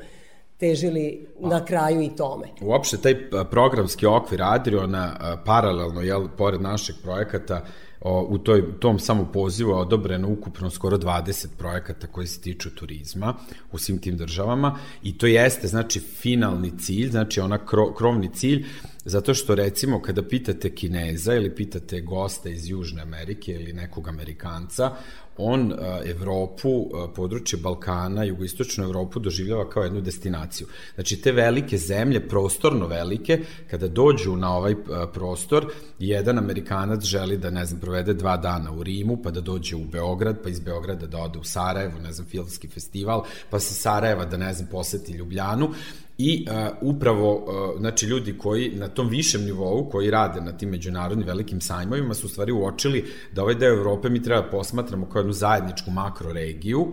težili na kraju i tome. Uopšte taj programski okvir Adriona paralelno, jel, pored našeg projekata, u toj, tom samo pozivu je odobreno ukupno skoro 20 projekata koji se tiču turizma u svim tim državama i to jeste znači finalni cilj, znači ona kro, krovni cilj Zato što recimo kada pitate Kineza ili pitate gosta iz Južne Amerike ili nekog Amerikanca, on Evropu, područje Balkana, jugoistočnu Evropu doživljava kao jednu destinaciju. Znači, te velike zemlje, prostorno velike, kada dođu na ovaj prostor, jedan Amerikanac želi da, ne znam, provede dva dana u Rimu, pa da dođe u Beograd, pa iz Beograda da ode u Sarajevo, ne znam, filmski festival, pa sa Sarajeva da, ne znam, poseti Ljubljanu i uh, upravo uh, znači ljudi koji na tom višem nivou koji rade na tim međunarodnim velikim sajmovima su u stvari uočili da ovaj deo Evrope mi treba posmatramo kao jednu zajedničku makroregiju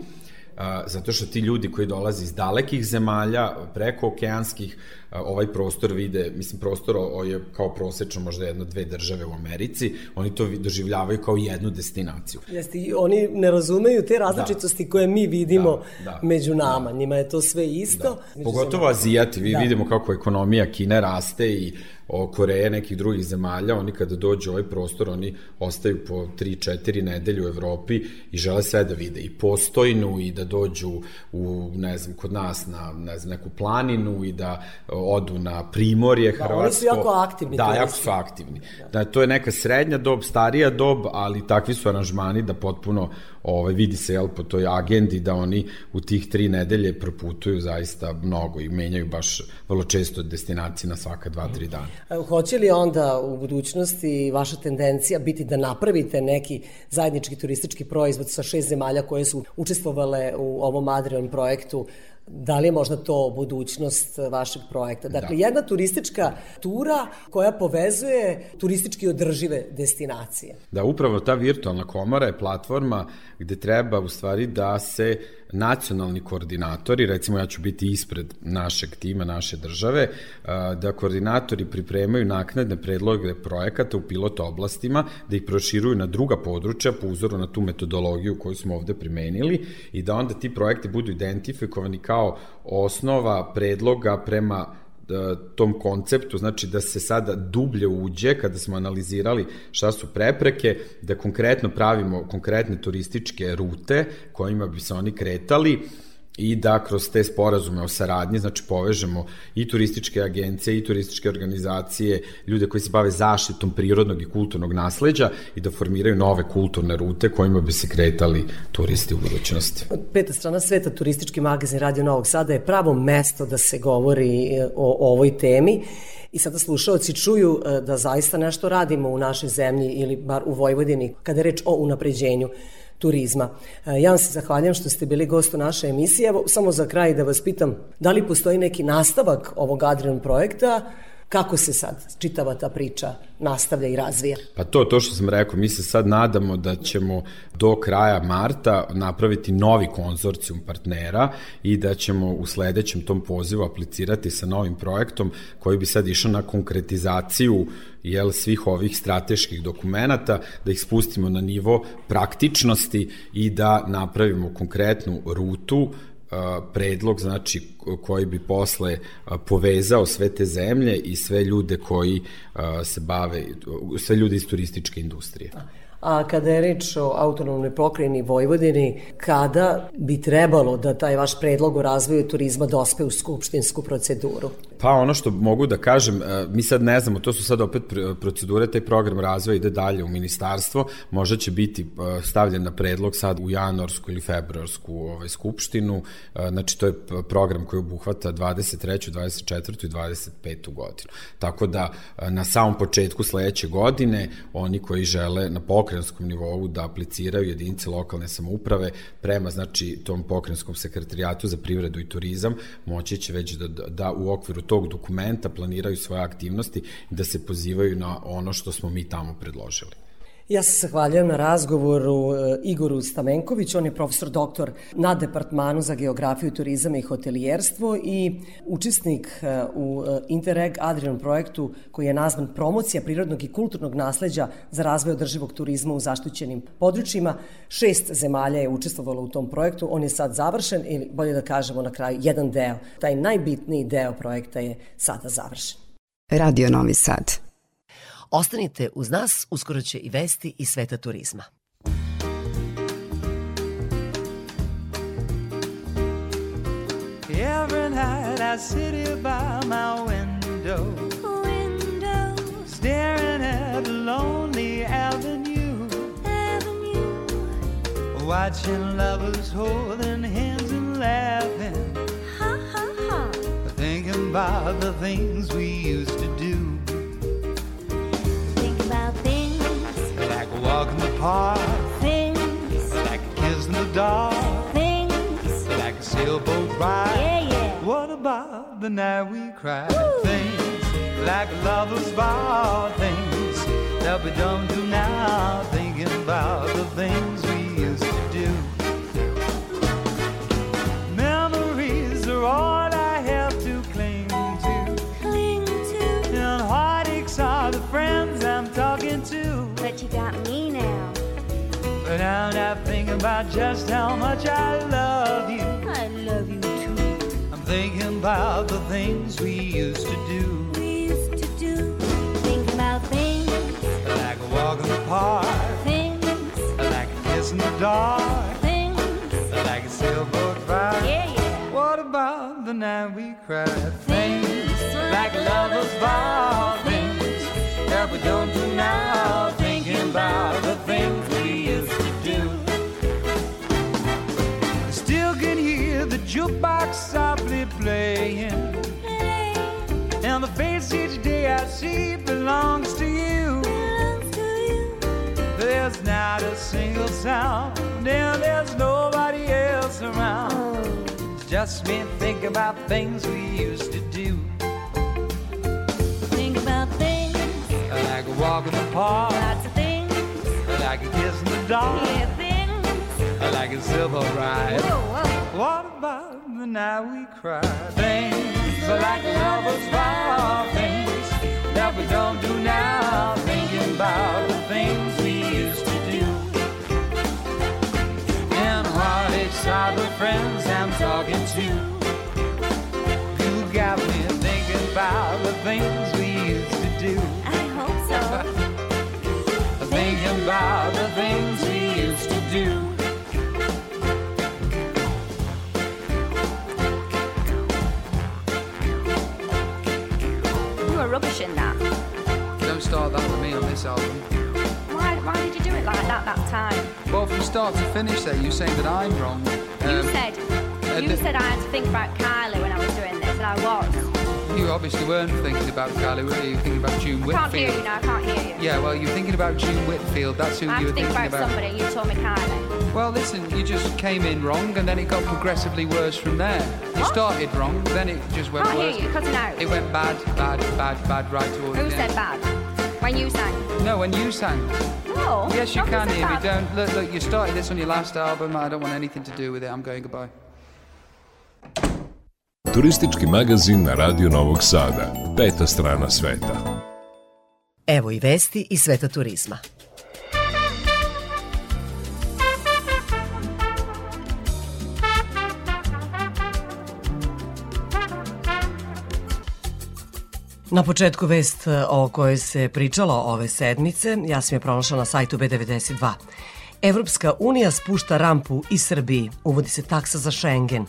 zato što ti ljudi koji dolaze iz dalekih zemalja, preko okeanskih, ovaj prostor vide, mislim prostor je kao prosečno možda jedno dve države u Americi, oni to doživljavaju kao jednu destinaciju. Jeste, i oni ne razumeju te različitosti da. koje mi vidimo da, da, među nama, da. njima je to sve isto. Da. Pogotovo Azijati, vi da. vidimo kako ekonomija Kine raste i o Koreje, nekih drugih zemalja, oni kada dođu u ovaj prostor, oni ostaju po 3-4 nedelje u Evropi i žele sve da vide, i postojnu, i da dođu u, ne znam, kod nas na, ne znam, neku planinu i da odu na primorje Hrvatsko. Da, oni su jako aktivni. Da, jako su aktivni. Da. da, to je neka srednja dob, starija dob, ali takvi su aranžmani da potpuno ovaj, vidi se jel, po toj agendi da oni u tih tri nedelje proputuju zaista mnogo i menjaju baš vrlo često destinacije na svaka dva, tri dana. Hoće li onda u budućnosti vaša tendencija biti da napravite neki zajednički turistički proizvod sa šest zemalja koje su učestvovale u ovom Adrian projektu Da li je možda to budućnost vašeg projekta? Dakle, da. jedna turistička tura koja povezuje turistički održive destinacije. Da, upravo ta virtualna komora je platforma gde treba u stvari da se nacionalni koordinatori, recimo ja ću biti ispred našeg tima, naše države, da koordinatori pripremaju naknadne predloge projekata u pilot oblastima, da ih proširuju na druga područja po uzoru na tu metodologiju koju smo ovde primenili i da onda ti projekti budu identifikovani kao osnova predloga prema tom konceptu, znači da se sada dublje uđe kada smo analizirali šta su prepreke, da konkretno pravimo konkretne turističke rute kojima bi se oni kretali, i da kroz te sporazume o saradnji, znači povežemo i turističke agencije i turističke organizacije, ljude koji se bave zaštitom prirodnog i kulturnog nasleđa i da formiraju nove kulturne rute kojima bi se kretali turisti u budućnosti. Peta strana sveta, turistički magazin Radio Novog Sada je pravo mesto da se govori e, o ovoj temi i sada slušalci čuju e, da zaista nešto radimo u našoj zemlji ili bar u Vojvodini kada je reč o unapređenju turizma. E, ja vam se zahvaljam što ste bili gost u naše emisije. Evo, samo za kraj da vas pitam, da li postoji neki nastavak ovog Adrian projekta, kako se sad čitava ta priča nastavlja i razvija? Pa to, to što sam rekao, mi se sad nadamo da ćemo do kraja marta napraviti novi konzorcijum partnera i da ćemo u sledećem tom pozivu aplicirati sa novim projektom koji bi sad išao na konkretizaciju jel, svih ovih strateških dokumenta, da ih spustimo na nivo praktičnosti i da napravimo konkretnu rutu predlog znači koji bi posle povezao sve te zemlje i sve ljude koji se bave sve ljude iz turističke industrije. A kada je reč o autonomnoj pokrajini Vojvodini, kada bi trebalo da taj vaš predlog o razvoju turizma dospe u skupštinsku proceduru? Pa ono što mogu da kažem, e, mi sad ne znamo, to su sad opet procedure, taj program razvoja ide dalje u ministarstvo, možda će biti e, stavljen na predlog sad u januarsku ili februarsku ovaj, skupštinu, e, znači to je program koji obuhvata 23. 24. i 25. godinu. Tako da na samom početku sledeće godine oni koji žele na pokrajinskom nivou da apliciraju jedinice lokalne samouprave prema znači tom pokrajinskom sekretarijatu za privredu i turizam moći će već da, da u okviru tog dokumenta planiraju svoje aktivnosti da se pozivaju na ono što smo mi tamo predložili. Ja se zahvaljujem na razgovoru e, Igoru Stamenković, on je profesor doktor na Departmanu za geografiju, turizam i hotelijerstvo i učesnik e, u e, Interreg Adrian projektu koji je nazvan Promocija prirodnog i kulturnog nasleđa za razvoj održivog turizma u zaštićenim područjima. Šest zemalja je učestvovalo u tom projektu, on je sad završen ili bolje da kažemo na kraju jedan deo. Taj najbitniji deo projekta je sada završen. Radio Novi Sad. Ostanite uz nas, uskoro će i vesti iz sveta turizma. Every night I sit here by my window, window, staring at a lonely avenue, avenue. watching lovers holding hands and laughing. Ha ha ha. Thinking about the things we used to do. Walk in the park, things, like a kiss in the dark, things. like a sailboat ride. Yeah, yeah. What about the night we cried? Things like lovers vow, things that we don't do now. Thinking about the things we used to do. Thinking about just how much I love you. I love you too. I'm thinking about the things we used to do. We used to do. Think about things, Like a walk in the park, things, like a kiss in the dark, things. like a sailboat ride. Yeah, yeah. What about the night we cried? Things like lovers vow, things that we don't do now. Thinking about the things we jukebox softly playing. And the face each day I see belongs to you. There's not a single sound, and there's nobody else around. It's just me thinking about things we used to do. Think about things, Like a walk in the park, lots of things. like a kiss in the dark, Yeah. Like a silver ride. What about the night we cried? Things like lovers vow, things that we don't do now. Thinking about the things we used to do. And heartaches are the friends I'm talking to. You got me thinking about the things we used to do. I hope so. Thinking about the things rubbish in that. Don't start that with me on this album. Why, why did you do it like that that time? Well, from start to finish, there, you're saying that I'm wrong. You Um, said uh, you the- said I had to think about Kylie when I was doing this, and I was. You obviously weren't thinking about Kylie, were you? You were thinking about June I can't hear Whitfield. you now. I can't hear you. Yeah, well, you're thinking about June Whitfield. That's who I you were think thinking about, somebody. You told me Kylie. Well, listen, you just came in wrong, and then it got progressively worse from there. You started wrong, then it just went Can't hear worse. you, cutting out. It went bad, bad, bad, bad, right towards Who the said end. bad? When you sang. No, when you sang. No. Yes, you can said hear me. Don't look. Look, you started this on your last album. I don't want anything to do with it. I'm going goodbye. Turistički magazin na Radio Novog Sada. Peta strana sveta. Evo i vesti iz sveta turizma. Na početku vest e, o kojoj se pričalo ove sedmice, ja sam je pronašla na sajtu B92. Evropska unija spušta rampu i Srbiji, uvodi se taksa za Schengen.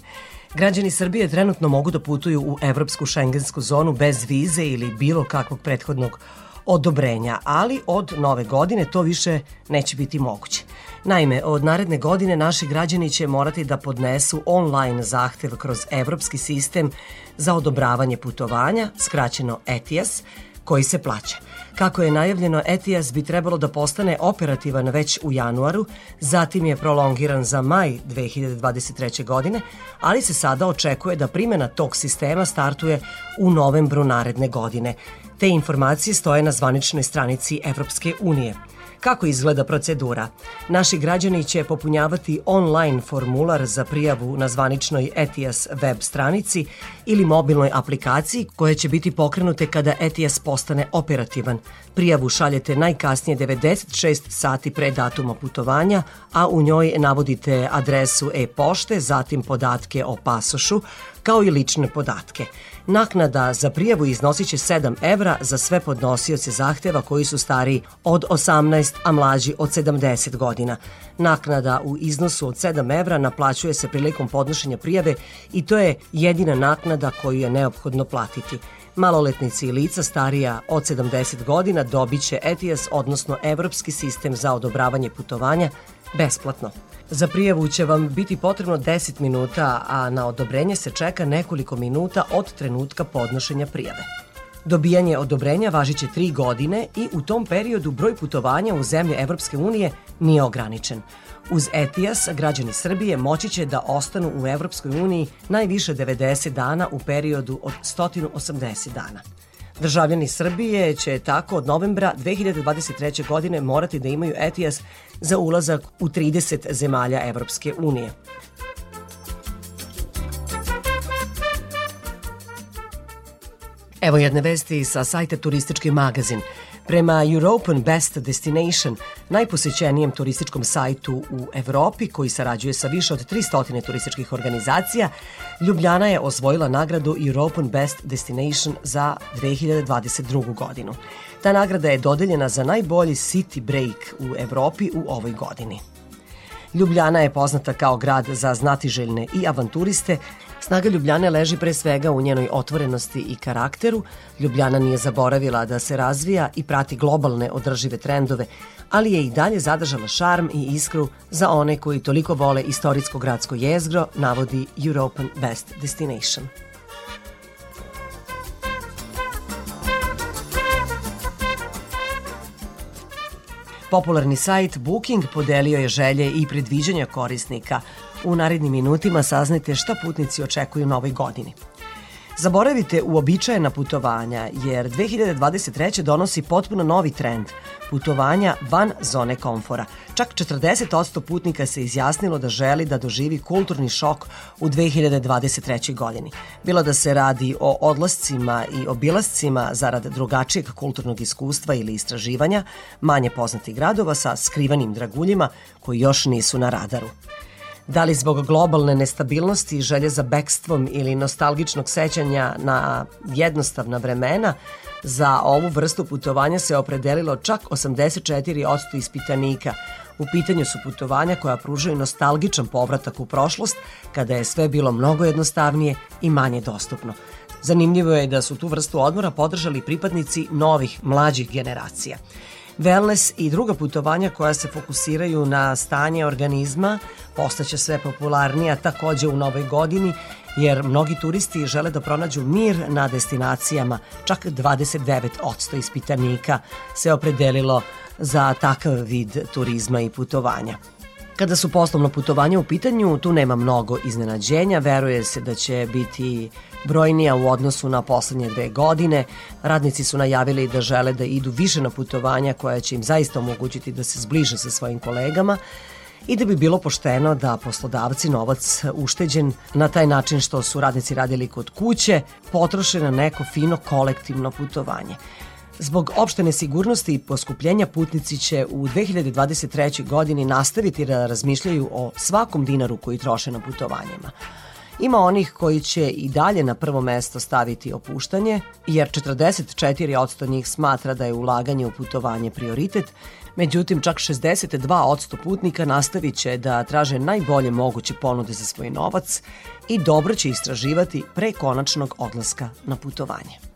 Građani Srbije trenutno mogu da putuju u evropsku šengensku zonu bez vize ili bilo kakvog prethodnog odobrenja, ali od nove godine to više neće biti moguće. Naime, od naredne godine naši građani će morati da podnesu online zahtev kroz evropski sistem za odobravanje putovanja, skraćeno ETIAS, koji se plaća. Kako je najavljeno, ETIAS bi trebalo da postane operativan već u januaru, zatim je prolongiran za maj 2023. godine, ali se sada očekuje da primjena tog sistema startuje u novembru naredne godine. Te informacije stoje na zvaničnoj stranici Evropske unije. Kako izgleda procedura? Naši građani će popunjavati online formular za prijavu na zvaničnoj ETIAS web stranici ili mobilnoj aplikaciji koje će biti pokrenute kada ETIAS postane operativan. Prijavu šaljete najkasnije 96 sati pre datuma putovanja, a u njoj navodite adresu e-pošte, zatim podatke o pasošu, kao i lične podatke. Naknada za prijavu iznosit će 7 evra za sve podnosioce zahteva koji su stariji od 18, a mlađi od 70 godina. Naknada u iznosu od 7 evra naplaćuje se prilikom podnošenja prijave i to je jedina naknada koju je neophodno platiti. Maloletnici i lica starija od 70 godina dobit će ETIAS, odnosno Evropski sistem za odobravanje putovanja, besplatno. Za prijavu će vam biti potrebno 10 minuta, a na odobrenje se čeka nekoliko minuta od trenutka podnošenja prijave. Dobijanje odobrenja važiće 3 godine i u tom periodu broj putovanja u zemlje Evropske unije nije ograničen. Uz ETIAS građani Srbije moći će da ostanu u Evropskoj uniji najviše 90 dana u periodu od 180 dana. Državljani Srbije će tako od novembra 2023. godine morati da imaju ETIAS za ulazak u 30 zemalja Evropske unije. Evo jedne vesti sa sajta Turistički magazin. Prema European Best Destination, najposećenijem turističkom sajtu u Evropi koji sarađuje sa više od 300 turističkih organizacija, Ljubljana je osvojila nagradu European Best Destination za 2022. godinu. Ta nagrada je dodeljena za najbolji city break u Evropi u ovoj godini. Ljubljana je poznata kao grad za znatiželjne i avanturiste Snaga Ljubljane leži pre svega u njenoj otvorenosti i karakteru. Ljubljana nije zaboravila da se razvija i prati globalne održive trendove, ali je i dalje zadržala šarm i iskru za one koji toliko vole istorijsko gradsko jezgro, navodi European Best Destination. Popularni sajt Booking podelio je želje i predviđanja korisnika. U narednim minutima saznajte šta putnici očekuju na ovoj godini. Zaboravite uobičajena putovanja, jer 2023. donosi potpuno novi trend – putovanja van zone komfora. Čak 40% putnika se izjasnilo da želi da doživi kulturni šok u 2023. godini. Bilo da se radi o odlascima i obilascima zarad drugačijeg kulturnog iskustva ili istraživanja, manje poznatih gradova sa skrivanim draguljima koji još nisu na radaru. Da li zbog globalne nestabilnosti želje za bekstvom ili nostalgičnog sećanja na jednostavna vremena, za ovu vrstu putovanja se opredelilo čak 84% ispitanika. U pitanju su putovanja koja pružaju nostalgičan povratak u prošlost, kada je sve bilo mnogo jednostavnije i manje dostupno. Zanimljivo je da su tu vrstu odmora podržali pripadnici novih, mlađih generacija. Wellness i druga putovanja koja se fokusiraju na stanje organizma postaće sve popularnija takođe u novoj godini jer mnogi turisti žele da pronađu mir na destinacijama. Čak 29% ispitanika se opredelilo za takav vid turizma i putovanja. Kada su poslovno putovanja u pitanju, tu nema mnogo iznenađenja, veruje se da će biti brojnija u odnosu na poslednje dve godine. Radnici su najavili da žele da idu više na putovanja koja će im zaista omogućiti da se zbliže sa svojim kolegama i da bi bilo pošteno da poslodavci novac ušteđen na taj način što su radnici radili kod kuće potroše na neko fino kolektivno putovanje. Zbog opšte nesigurnosti i poskupljenja putnici će u 2023. godini nastaviti da razmišljaju o svakom dinaru koji troše na putovanjima. Ima onih koji će i dalje na prvo mesto staviti opuštanje, jer 44% njih smatra da je ulaganje u putovanje prioritet, međutim čak 62% putnika nastavit će da traže najbolje moguće ponude za svoj novac i dobro će istraživati pre konačnog odlaska na putovanje.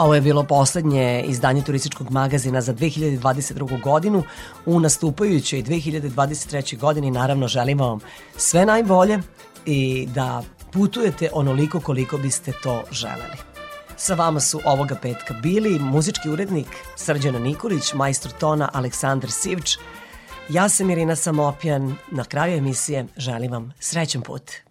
Ovo je bilo poslednje izdanje turističkog magazina za 2022. godinu. U nastupajućoj 2023. godini naravno želimo vam sve najbolje i da putujete onoliko koliko biste to želeli. Sa vama su ovoga petka bili muzički urednik Srđana Nikolić, majstor tona Aleksandar Sivč. Ja sam Irina Samopjan. Na kraju emisije želim vam srećan put.